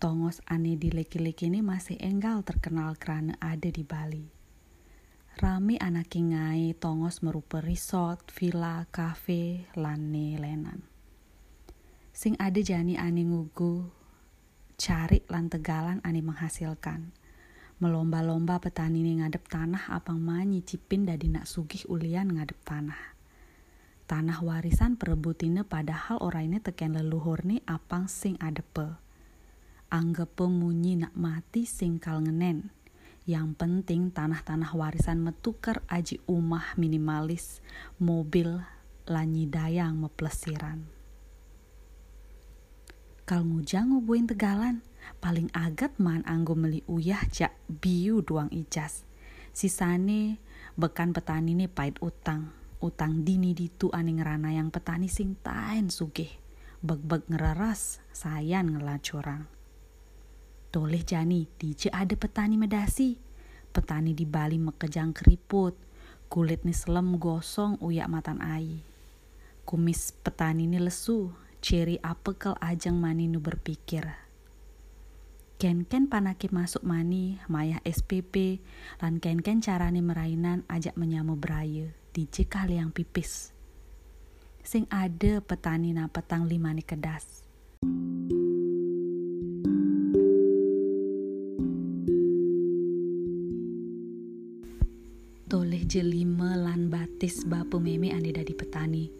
S1: tongos aneh di leki-leki ini masih enggal terkenal karena ada di Bali. Rame anak ngai tongos merupa resort, villa, kafe, lane lenan. Sing ada jani ane ngugu, cari lan tegalan ane menghasilkan. Melomba-lomba petani ini ngadep tanah apang manyi cipin dadi nak sugih ulian ngadep tanah tanah warisan perebutine padahal orang ini teken leluhur nih apang sing adepe. Anggap pemunyi nak mati sing kal ngenen. Yang penting tanah-tanah warisan metukar aji umah minimalis, mobil, lanyi dayang meplesiran. Kal ngujang ngubuin tegalan, paling agat man anggo meli uyah jak biu duang ijas. Sisane bekan petani nih pait utang utang dini ditu ane ngerana yang petani sing tain sugih beg-beg ngeraras sayan ngelacurang toleh jani DJ ada petani medasi. Petani di Bali mekejang keriput. Kulit nih selem gosong uyak matan ai kumis petani nih lesu. Ciri apekel ajang mani nu berpikir. Ken-ken panaki masuk mani mayah SPP lan ken-ken carane merainan ajak menyamu beraya DJ yang pipis. Sing ada petani na petang limani kedas. Jelima lan batis bapu meme ane dari petani.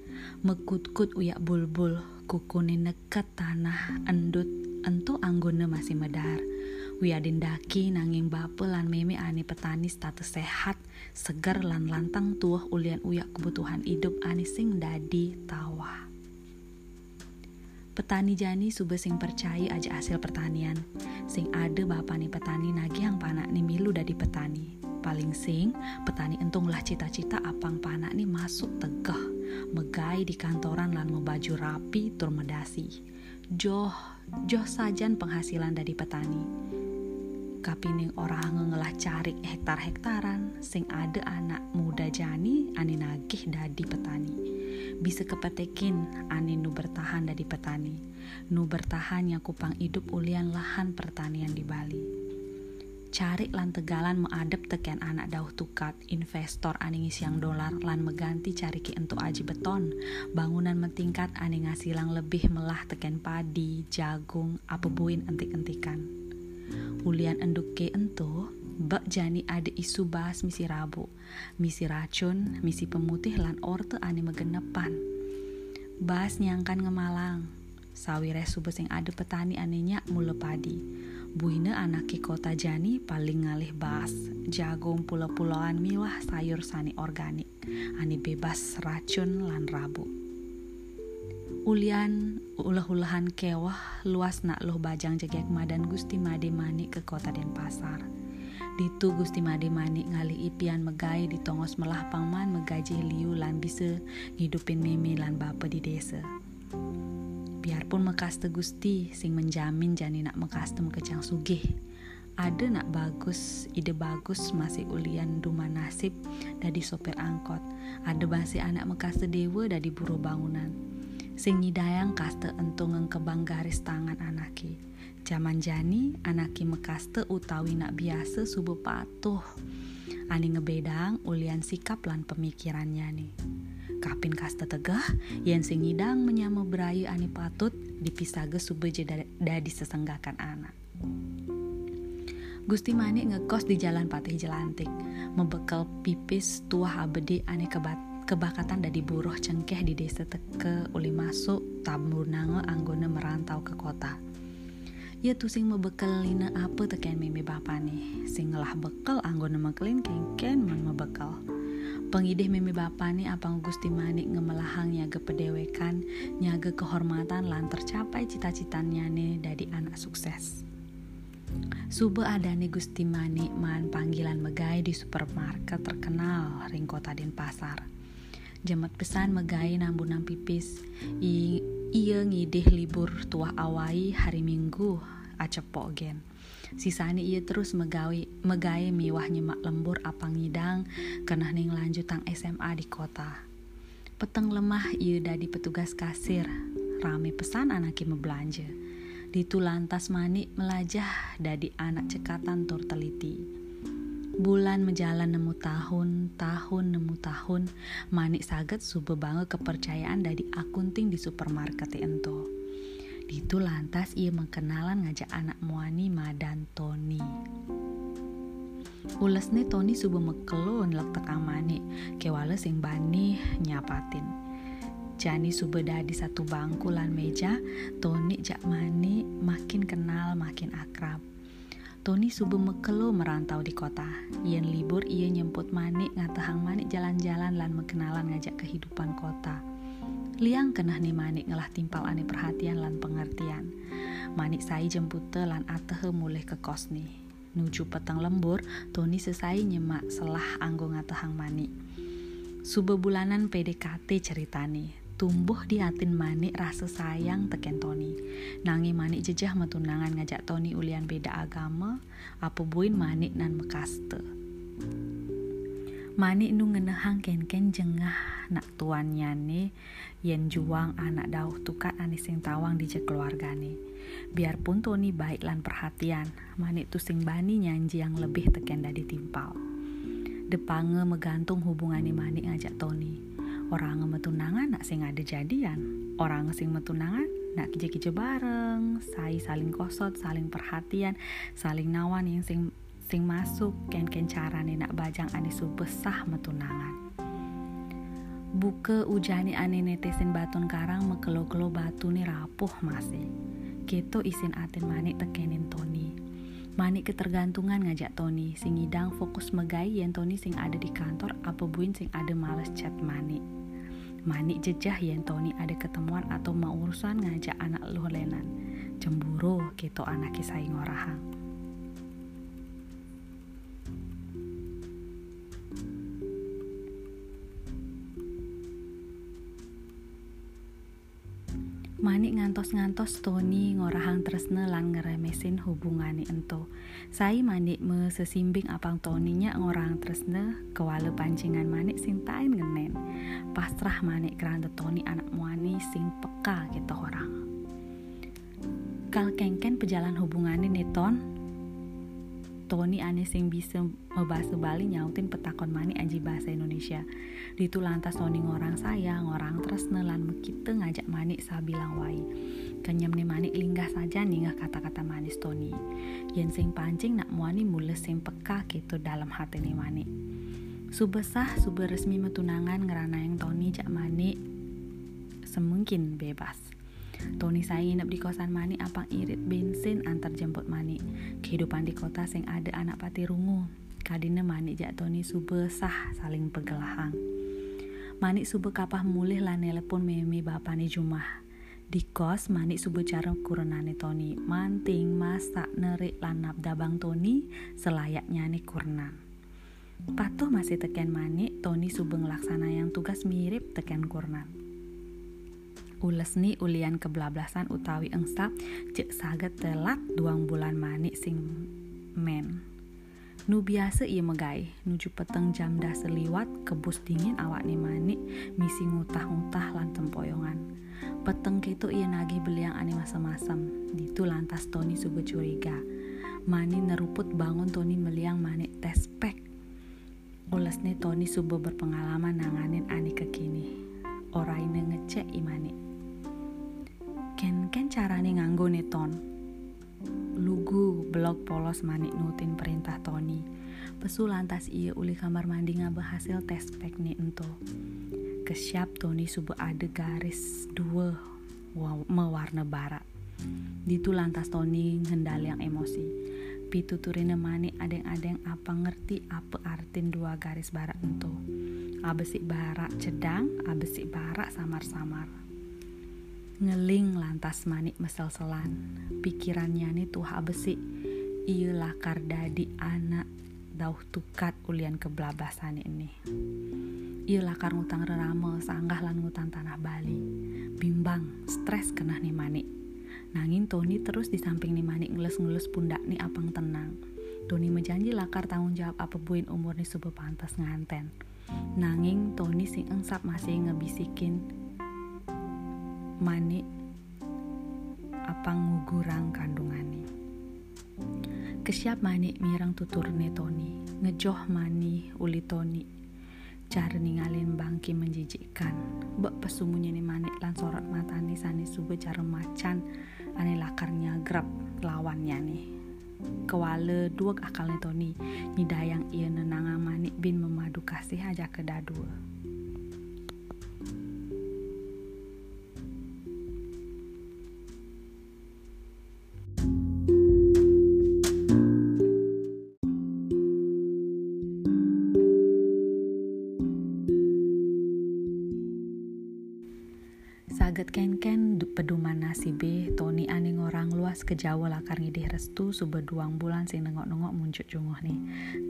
S1: Mekut-kut uyak bulbul, kukune nekat tanah endut entu anggone masih medar Wiadin daki nanging bape lan meme ani petani status sehat, segar lan lantang tuah ulian uyak kebutuhan hidup ani sing dadi tawa. Petani jani sube sing percaya aja hasil pertanian, sing bapak nih petani nagi yang panak nih milu dari petani. Paling sing, petani entunglah cita-cita apang panak nih masuk tegah, megai di kantoran lan membaju rapi tur medasi. Joh, joh sajan penghasilan dari petani. Kapining orang ngelah cari hektar-hektaran sing ada anak muda jani ani nagih dadi petani. Bisa kepetekin ani nu bertahan dari petani. Nu bertahan yang kupang hidup ulian lahan pertanian di Bali cari lan tegalan mengadep teken anak dauh tukat investor ani yang dolar lan meganti cari ki entuk aji beton. Bangunan mentingkat ani ngasilang lebih melah teken padi jagung apa buin entik-entikan. Ulian enduke ento bak jani ada isu bahas misi rabu misi racun misi pemutih lan orte ane megenepan. Bahas nyangkan ngemalang sawire subes yang ada petani anehnya mule padi buine anaki kota jani paling ngalih bahas jagung pulau-pulauan miwah sayur sani organik ane bebas racun lan rabu Ulian ulah-ulahan kewah luas nak loh bajang jegek madan Gusti Made Mani ke kota Denpasar. Ditu Gusti Made Mani ngali ipian megai di tongos melah pangman megaji liu lan bisa ngidupin meme lan bapa di desa. Biarpun mekaste Gusti sing menjamin jani nak mekaste mekecang sugih. Ada nak bagus, ide bagus masih ulian duma nasib dari sopir angkot. Ada masih anak mekaste dewa dari buruh bangunan sing nyidayang kaste entung kebang garis tangan anaki. Zaman jani anaki mekaste utawi nak biasa subuh patuh. Ani ngebedang ulian sikap lan pemikirannya nih. Kapin kaste tegah, yen sing nyidang menyamu berayu ani patut dipisah ge subuh jeda dadi sesenggakan anak. Gusti Manik ngekos di Jalan Patih Jelantik, membekal pipis tuah abedi ane kebat kebakatan dari buruh cengkeh di desa teke uli masuk tabur nange anggone merantau ke kota. Ya tuh sing mebekal lina apa teken mimi bapak nih. Sing ngelah bekal anggone mekelin kengken man mebekal. Pengidih mimi bapak nih apa Gusti Manik ngemelahang nyaga pedewekan, nyaga kehormatan lan tercapai cita-citanya nih dari anak sukses. Sube ada nih Gusti Manik man panggilan megai di supermarket terkenal ring kota Denpasar. Jamat pesan megai nambunang pipis. I, iya ngidih libur tua awai hari minggu acepok gen sisani iya terus megawi megai miwah nyemak lembur apang ngidang kena ning lanjutang SMA di kota peteng lemah iya dadi petugas kasir rame pesan anaknya belanja Ditu lantas manik melajah dari anak cekatan tur teliti. Bulan menjalan nemu tahun, tahun nemu tahun, manik saget sube banget kepercayaan dari akunting di supermarket ento. Ditu lantas ia mengenalan ngajak anak muani madan Tony. Ules nih Tony sube mekelun lek tekang manik, kewale sing bani nyapatin. Jani subeda di satu bangku lan meja, Tony jak mani makin kenal makin akrab. Tony subuh mekelo merantau di kota. Yen libur ia nyemput manik ngatahang manik jalan-jalan lan mengenalan ngajak kehidupan kota. Liang kenah nih manik ngelah timpal ane perhatian lan pengertian. Manik sai jempute lan atehe mulai ke kos nih. Nuju petang lembur, Tony selesai nyemak selah anggo ngatahang manik. Sube bulanan PDKT ceritani tumbuh di atin manik rasa sayang teken Tony. Nangi manik jejah metunangan ngajak Tony ulian beda agama, apa buin manik nan mekaste. Manik nu ngenehang ken-ken jengah nak tuan nyane yen juang anak dauh tukat anis sing tawang di keluargane. Biarpun Tony baik lan perhatian, manik tu sing bani nyanji yang lebih teken dari timpal. Depange megantung hubungan manik ngajak Tony orang metunangan nak sing ada jadian orang sing metunangan nak kije-kije bareng sai saling kosot saling perhatian saling nawan yang sing sing masuk ken ken cara nih nak bajang ane besah metunangan buke ujani ane netesin batun karang mekelo-kelo batu nih rapuh masih Keto isin atin manik tekenin Tony Manik ketergantungan ngajak Tony sing ngidang fokus megai yen Tony sing ada di kantor apa buin sing ada males chat manik Manik jejah yen Tony ada ketemuan atau mau urusan ngajak anak lu lenan. Cemburu gitu anak kisah ngorahang. Manik ngantos-ngantos Tony ngorahang tresne lan ngeremesin hubungane ento. Sai manik me sesimbing apang Toninya ngorahang tresne kewale pancingan manik sing tain ngenen. Pasrah manik keranda Tony anak muani sing peka gitu orang. Kal kengken pejalan hubungane neton Tony ane sing bisa membahasa Bali nyautin petakon mani anji bahasa Indonesia. Ditu lantas Tony ngorang saya, ngorang terus nelan mekite ngajak mani sabilang wai. Nih mani linggah saja nih kata-kata manis Tony. Yen sing pancing nak muani mules sing peka gitu dalam hati nih mani. Subesah sube resmi metunangan ngerana yang Tony jak mani semungkin bebas. Tony saya nginep di kosan Mani apang irit bensin antar jemput Mani. Kehidupan di kota sing ada anak pati rungu. Kadine Mani jak Tony sube sah saling pegelahang. Mani sube kapah mulih lah nelepon memi bapani jumah. Di kos Mani sube cara kurenane Tony. Manting, masak, nerik, lanap dabang Tony selayaknya nih kurnan. Patuh masih teken Mani, Tony sube ngelaksana yang tugas mirip teken kurnan ules ni ulian kebelablasan utawi engsap cek saget telat duang bulan manik sing men. Nu biasa ia megai nuju peteng jam dah seliwat kebus dingin awak ni manik misi ngutah-ngutah lan tempoyongan peteng gitu ia nagih beliang ani masam-masam ditu lantas Tony subuh curiga. Mani neruput bangun Tony meliang manik tespek ules nih Tony subuh berpengalaman nanganin ani kekini. Orai ngecek imani ken ken carane nganggo neton lugu blog polos manik nutin perintah Tony. Pesu lantas ia uli kamar mandi ngabah hasil tes pek nih ento. Kesiap Tony subuh ada garis dua mewarna barat ditu lantas Tony ngendali yang emosi. Pituturine manik adeng-adeng apa ngerti apa artin dua garis barat ento. Abesik barak cedang abesik barak samar-samar ngeling lantas manik mesel-selan. Pikirannya nih tuh besi iya lakar dadi anak dauh tukat ulian keblabasan ini. Iya lakar ngutang rerame sanggah lan ngutang tanah Bali. Bimbang stres kena nih manik. Nangin Tony terus di samping nih manik ngeles-ngeles pundak nih apang tenang. Tony menjanji lakar tanggung jawab apa buin umur nih pantas nganten. Nanging Tony sing engsap masih ngebisikin mani apang ngugurang kandungani. Kesiap mani mirang tuturne Tony, ngejoh mani uli Tony. Cara ningalin bangki menjijikkan, bak pesumunya ni manik lan sorot matani sani sube cara macan, ane lakarnya grab lawannya nih. Kewale dua akalnya Tony, nyidayang ia nenanga manik bin memadu kasih aja ke dadua. Jawa lakar ngidih restu sube duang bulan sing nengok-nengok muncul junguh nih.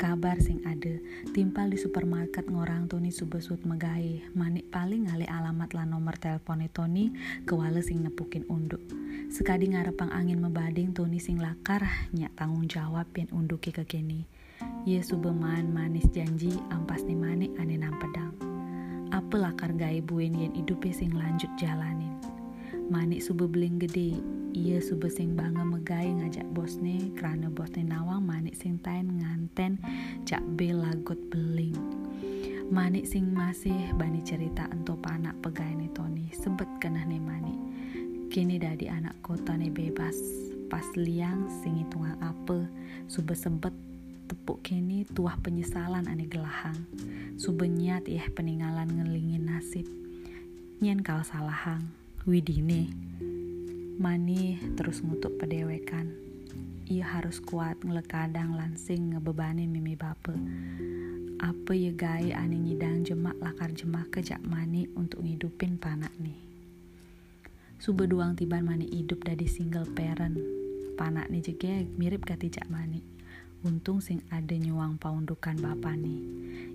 S1: Kabar sing ada, timpal di supermarket ngorang Tony sube sut megai, manik paling ngali alamat lah nomor telepon Tony kewale sing nepukin unduk. Sekadi ngarepang angin mebading Tony sing lakar nyak tanggung jawab yen unduki ke kini. Ye sube man manis janji ampas nih manik ane nampedang apa lakar gaya buen yen hidup sing lanjut jalanin. Manik sube beling gede, iya sube sing bangga megai ngajak bosne, karena bosne nawang manik sing tain nganten cak be lagot beling. Manik sing masih bani cerita ento panak pegai nih Tony, sebet kena nih manik. Kini dari anak kota nih bebas, pas liang sing hitungan apa, sube sebet tepuk kini tuah penyesalan ane gelahang. Subenyat ya peninggalan ngelingin nasib. Nyen kal salahang. Widine. Mani terus ngutuk pedewekan. Ia harus kuat ngelekadang lansing ngebebani mimi bape. Apa ya gai ane nyidang jemak lakar jemak kejak mani untuk ngidupin panak nih. Sube duang tiban mani hidup dari single parent. Panak nih juga mirip katijak mani untung sing ada nyuang paundukan nih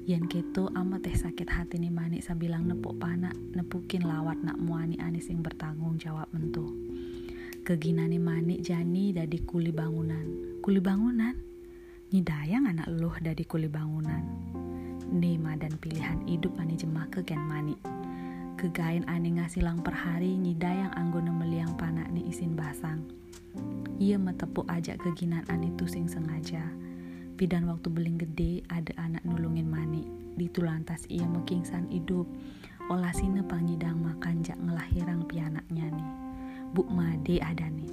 S1: Yan keto amat teh sakit hati nih manik sabilang nepuk panak nepukin lawat nak muani ani sing bertanggung jawab mentu keginani manik jani dari kuli bangunan. Kuli bangunan? Nyidayang anak luh dari kuli bangunan. Nema dan pilihan hidup ani jemah ke gen manik. Kegain ani ngasilang per hari nyidayang anggona meliang panak nih isin basang ia metepuk ajak keginan itu sing sengaja. Pidan waktu beling gede ada anak nulungin mani. Ditu lantas ia mekingsan hidup. Olah sine pangidang makan jak ngelahirang pianaknya nih. Bu Made ada nih.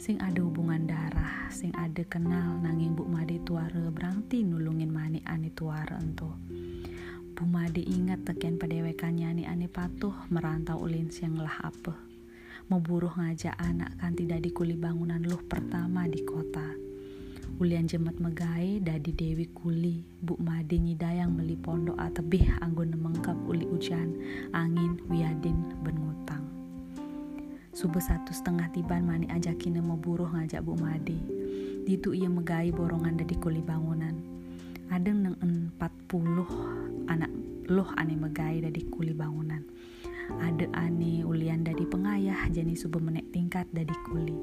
S1: Sing ada hubungan darah, sing ada kenal nanging Bu Made tuare berarti nulungin mani ani tuare ento. Bu Made ingat teken padewekannya nih ane patuh merantau ulin siang lah apa buruh ngajak anak kan tidak di kuli bangunan luh pertama di kota. Ulian jemet megai dadi Dewi Kuli, Bu Madi nyidayang beli pondok atebih anggun mengkap uli hujan, angin, wiadin, benutang. Subuh satu setengah tiban mani ajakin mau buruh ngajak Bu Madi. Ditu ia megai borongan dari kuli bangunan. Ada neng empat puluh anak loh ane megai dari kuli bangunan ada ane ulian dari pengayah jani subuh menek tingkat dari kuli.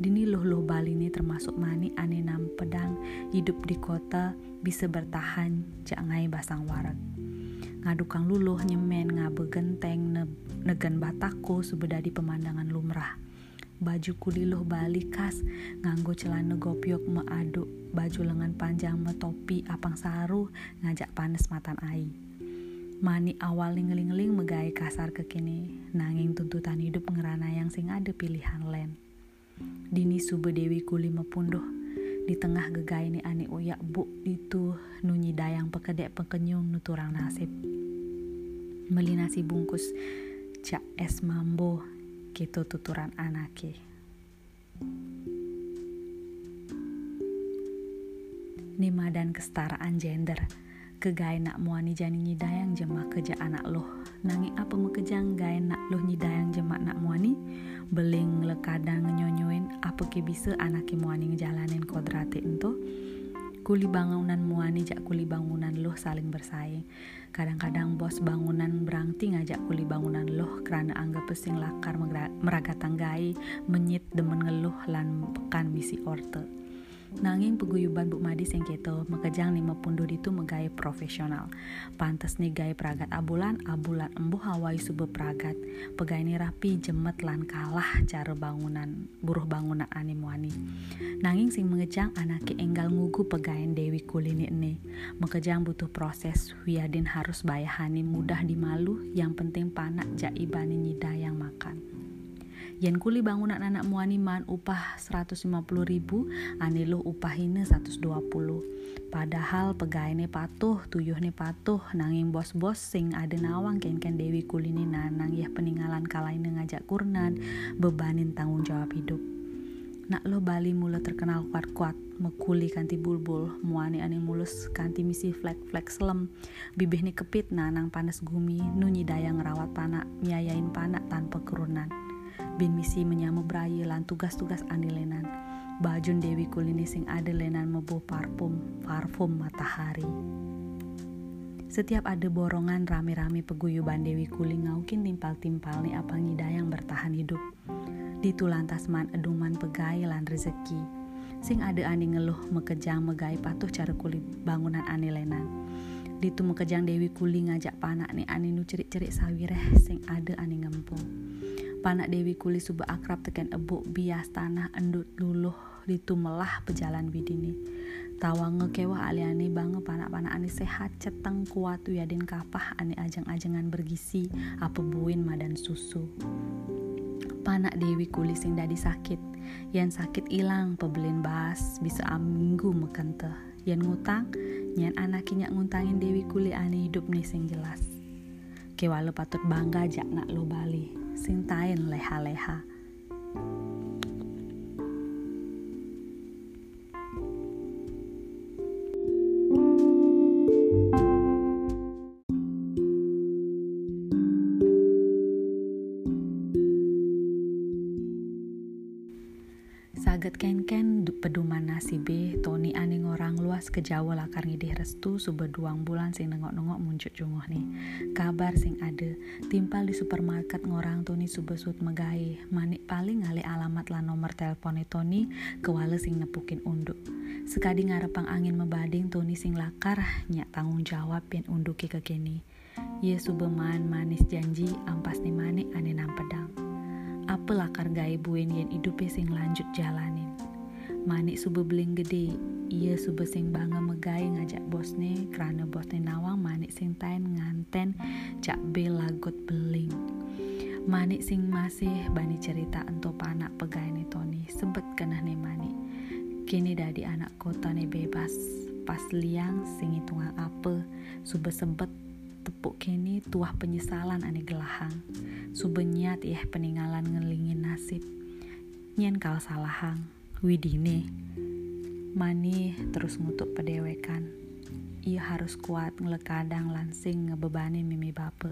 S1: Dini loh loh Bali ini termasuk mani ane nam pedang hidup di kota bisa bertahan jangai basang warak. Ngadukang luluh nyemen ngabe genteng ne, negen batako subedadi pemandangan lumrah. Baju kuliluh Bali khas nganggo celana gopiok meaduk baju lengan panjang metopi apang saru ngajak panes matan ai Mani awal ngeling-ngeling megai kasar kekini, nanging tuntutan hidup ngerana yang sing ada pilihan len. Dini sube dewi kuli mepunduh, di tengah gegai ni ani uyak bu itu nunyi dayang pekedek pekenyung nuturang nasib. Meli nasi bungkus cak es mambo gitu tuturan anake. Nima dan kesetaraan gender kegai nak muani jani nyidayang jema kerja anak loh. Nangi apa mekejang gai nak loh nyidayang jema nak muani beling lekadang nyonyoin apa ke bisa anak muani ngejalanin kodrate ento? Kuli bangunan muani jak kuli bangunan loh saling bersaing. Kadang-kadang bos bangunan berangti ngajak kuli bangunan loh karena anggap pesing lakar meraga tanggai menyit demen ngeluh lan pekan bisi orte Nanging peguyuban Bu Madi sing keto mekejang lima pundu itu megaya profesional. Pantes nih gaya peragat abulan, abulan embuh hawai sube peragat. Pegai ini rapi jemet lan kalah cara bangunan buruh bangunan animuani. Nanging sing mengejang anake enggal ngugu pegain Dewi Kulini ini. Mekejang butuh proses, wiadin harus bayahani mudah dimalu, yang penting panak jaibani nyida yang makan. Yen kuli bangunan anak muaniman upah 150 ribu, ane lo upahine 120. Padahal pegaine patuh, tuyuhne patuh, nanging bos-bos sing ada nawang ken-ken Dewi kulini nanang ya peninggalan kalaine ngajak kurnan, bebanin tanggung jawab hidup. Nak lo Bali mula terkenal kuat-kuat, mekuli kanti bulbul, muani ane mulus kanti misi flek-flek selem, bibih ni kepit nanang panas gumi, nunyi dayang rawat panak, nyayain panak tanpa kerunan bin misi menyamu brayi lan tugas-tugas andilenan. Bajun Dewi Kulini sing adelenan mebu parfum, parfum matahari. Setiap ada borongan rame-rame peguyuban Dewi Kuli ngaukin timpal-timpal nih apa yang bertahan hidup. Ditu lantas man eduman pegai lan rezeki. Sing ada ani ngeluh mekejang megai patuh cara kuli bangunan anilenan. Ditu mekejang Dewi Kuli ngajak panak nih ani nu cerik-cerik sawireh sing ada ani ngempung panak Dewi Kuli suba akrab teken ebuk bias tanah endut luluh ditumelah pejalan bidini. Tawa ngekewa aliani bange panak-panak ani sehat ceteng kuat yadin kapah ani ajang-ajangan bergisi apa buin madan susu. Panak Dewi Kuli sing dadi sakit. Yang sakit ilang pebelin bas bisa aminggu mekente yang ngutang nyan anaknya nguntangin Dewi Kuli ani hidup nih sing jelas kewalu patut bangga jak nak lo bali sing tain leha-leha. Saget ken-ken peduman nasibe Tony aning orang luas ke Jawa lakar ngidih restu suba duang bulan sing nengok-nengok muncul jungoh nih. Kabar sing ada timpal di supermarket ngorang Tony suba sut megai manik paling ngali alamat lan nomor telepon Tony kewale sing nepukin unduk. Sekadi ngarepang angin membading Tony sing lakar nyak tanggung jawab yen unduki ke kini Ye subeman manis janji ampas nih manik ane pedang apa lakar gaya buin yen sing lanjut jalanin. Manik sube beling gede, iya sube sing bangga megai ngajak bosne, kerana bosne nawang manik sing tain nganten cak be lagot beling. Manik sing masih bani cerita ento panak pegai nih Tony, sebet kena nih manik. Kini dadi anak kota nih bebas, pas liang sing hitungan apa, sube sebet tepuk kini tuah penyesalan ane gelahang. Subenyat ih peninggalan ngelingin nasib. Nyen kal salahang. Widine. Mani terus ngutuk pedewekan. Ia harus kuat ngelekadang lansing ngebebani mimi bape.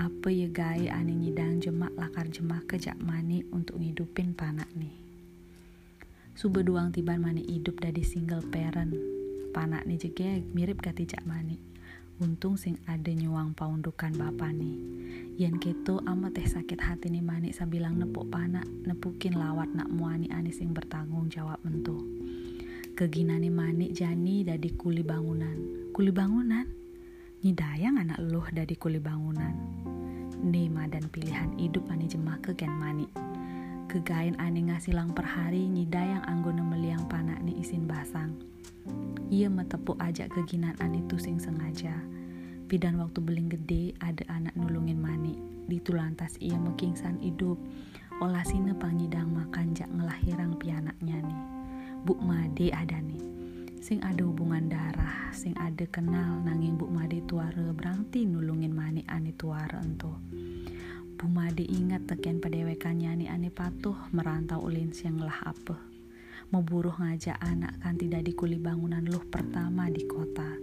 S1: Apa ya gai ane nyidang jemak lakar jemak kejak mani untuk ngidupin panak nih. Sube duang tiban mani hidup dari single parent. Panak nih juga mirip kati jak mani untung sing ada nyuang paundukan nih Yan keto amat teh sakit hati nih manik sabilang nepuk panak nepukin lawat nak muani ani sing bertanggung jawab mentu keginani manik jani dari kuli bangunan. Kuli bangunan? Nyidayang anak luh dari kuli bangunan. Nima dan pilihan hidup ani jemah ke ken manik kegain ani ngasilang per hari nyidayang anggone meliang panak nih isin basang ia metepuk ajak keginan itu sing sengaja. Pidan waktu beling gede ada anak nulungin mani. Ditu lantas ia mekingsan hidup. Olah sine pangidang makan jak ngelahirang pianaknya nih. Bu Made ada nih. Sing ada hubungan darah, sing ada kenal nanging Bu Made tuara berangti nulungin mani ani tuara ento. Bu Made ingat teken padewekannya nih ane patuh merantau ulin siang lah apa mau buruh ngajak anak kan tidak di kuli bangunan luh pertama di kota.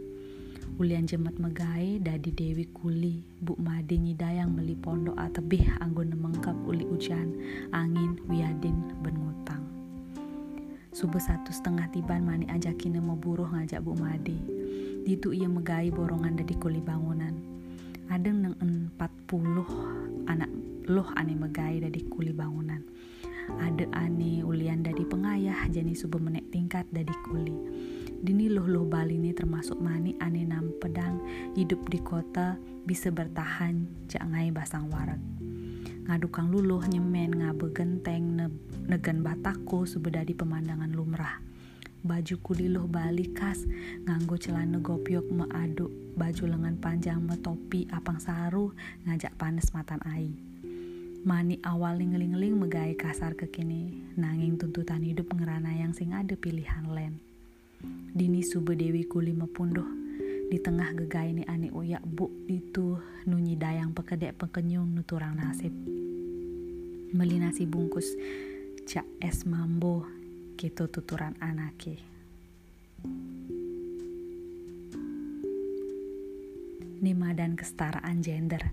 S1: Ulian jemet megai dadi Dewi Kuli, Bu Madi nyidayang meli pondok atebih anggun mengkap uli hujan, angin, wiadin, benutang. Subuh satu setengah tiban mani ajakin mau buruh ngajak Bu Madi. Ditu ia megai borongan dari kuli bangunan. Ada neng empat puluh anak loh ane megai dari kuli bangunan ada ane ulian dari pengayah jadi subuh menek tingkat dari kuli. Dini loh loh Bali ini termasuk mani ane nam pedang hidup di kota bisa bertahan jangai basang warak. Ngadukang luluh nyemen ngabe genteng ne, negen batako di pemandangan lumrah. Baju kuliluh Bali khas nganggo celana gopiok meaduk baju lengan panjang topi apang saru ngajak panas matan ai Mani awal ngeling-ngeling megai kasar kekini, nanging tuntutan hidup ngerana yang sing ada pilihan len. Dini sube dewi kuli mepunduh, di tengah gegai ini ane uyak bu itu nunyi dayang pekedek pekenyung nuturang nasib. Meli nasi bungkus, cak es mambo, gitu tuturan anake. Nima dan kesetaraan gender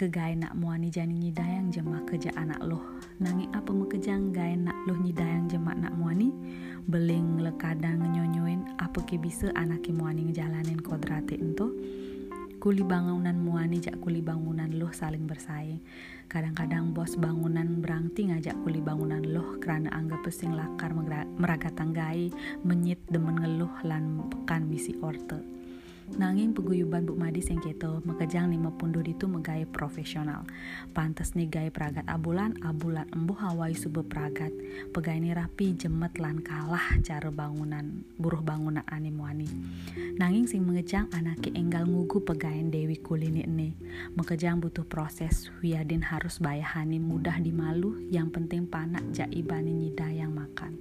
S1: ke gaya nak muani jani nyidayang jema kerja anak loh. Nangi apa kejang gaya nak loh nyidayang jema nak muani beling lekadang nyonyoin apa ke bisa anak ke muani ngejalanin kodrate ento? Kuli bangunan muani jak kuli bangunan loh saling bersaing. Kadang-kadang bos bangunan berangti ngajak kuli bangunan loh karena anggap pesing lakar meragat tanggai menyit demen ngeluh lan pekan misi orte Nanging peguyuban Bu Madi sing keto mekejang lima pundur itu megai profesional. Pantes nih gaya pragat abulan, abulan embuh hawai sube pragat. Pegai ini rapi jemet lan kalah cara bangunan, buruh bangunan animuani. Nanging sing mengejang anake enggal ngugu pegain Dewi Kulini ini. Mekejang butuh proses, wiadin harus bayahani mudah dimalu, yang penting panak jaibani nyidayang makan.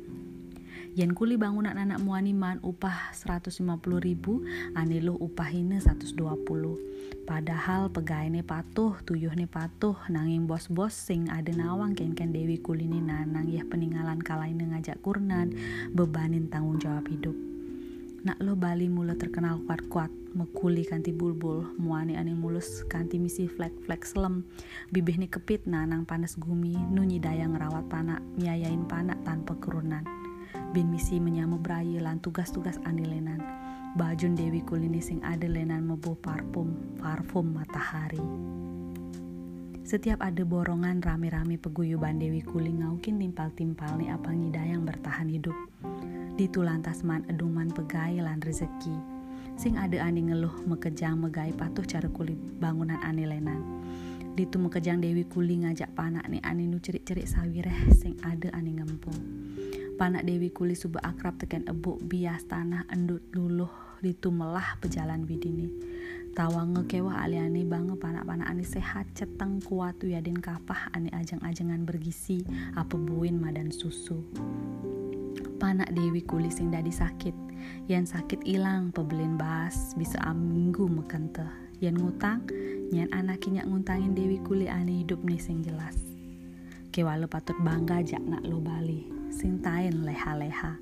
S1: Yen kuli bangunan anak muaniman upah 150 ribu, aniluh upah ini 120. Padahal pegawai patuh, tuyuh nih patuh, nanging bos-bos sing ada nawang ken-ken Dewi kulini nanang ya peninggalan kalain ngajak kurnan, bebanin tanggung jawab hidup. Nak lo Bali mula terkenal kuat-kuat, mekuli kanti bulbul, muani ane mulus kanti misi flek-flek selem, bibih ni kepit nanang panas gumi, nunyi dayang rawat panak, miayain panak tanpa kerunan bin misi menyamu berayi lan tugas-tugas anilenan bajun Dewi Kulini sing ada lenan mebu parfum parfum matahari. Setiap ada borongan rame-rame peguyuban Dewi Kuli ngaukin timpal-timpal nih apa yang bertahan hidup. Ditu lantas man eduman pegai lan rezeki sing ada ani ngeluh mekejang megai patuh cara kulit bangunan anilenan Ditu mekejang Dewi Kuli ngajak panak nih ani nu cerik-cerik sawireh sing ada ani ngempung Panak Dewi Kuli suba akrab tekan ebuk bias tanah endut luluh ditumelah pejalan bidini. Tawa ngekewah aliane bange panak-panak ani sehat ceteng kuat yadin kapah ani ajeng-ajengan bergisi apa buin madan susu. Panak Dewi Kuli sing dadi sakit, yang sakit ilang pebelin bas bisa aminggu mekente. Yang ngutang, nyan anaknya nguntangin Dewi Kuli ani hidup nih sing jelas. Kewalu patut bangga jak nak lo bali sing tain leha-leha.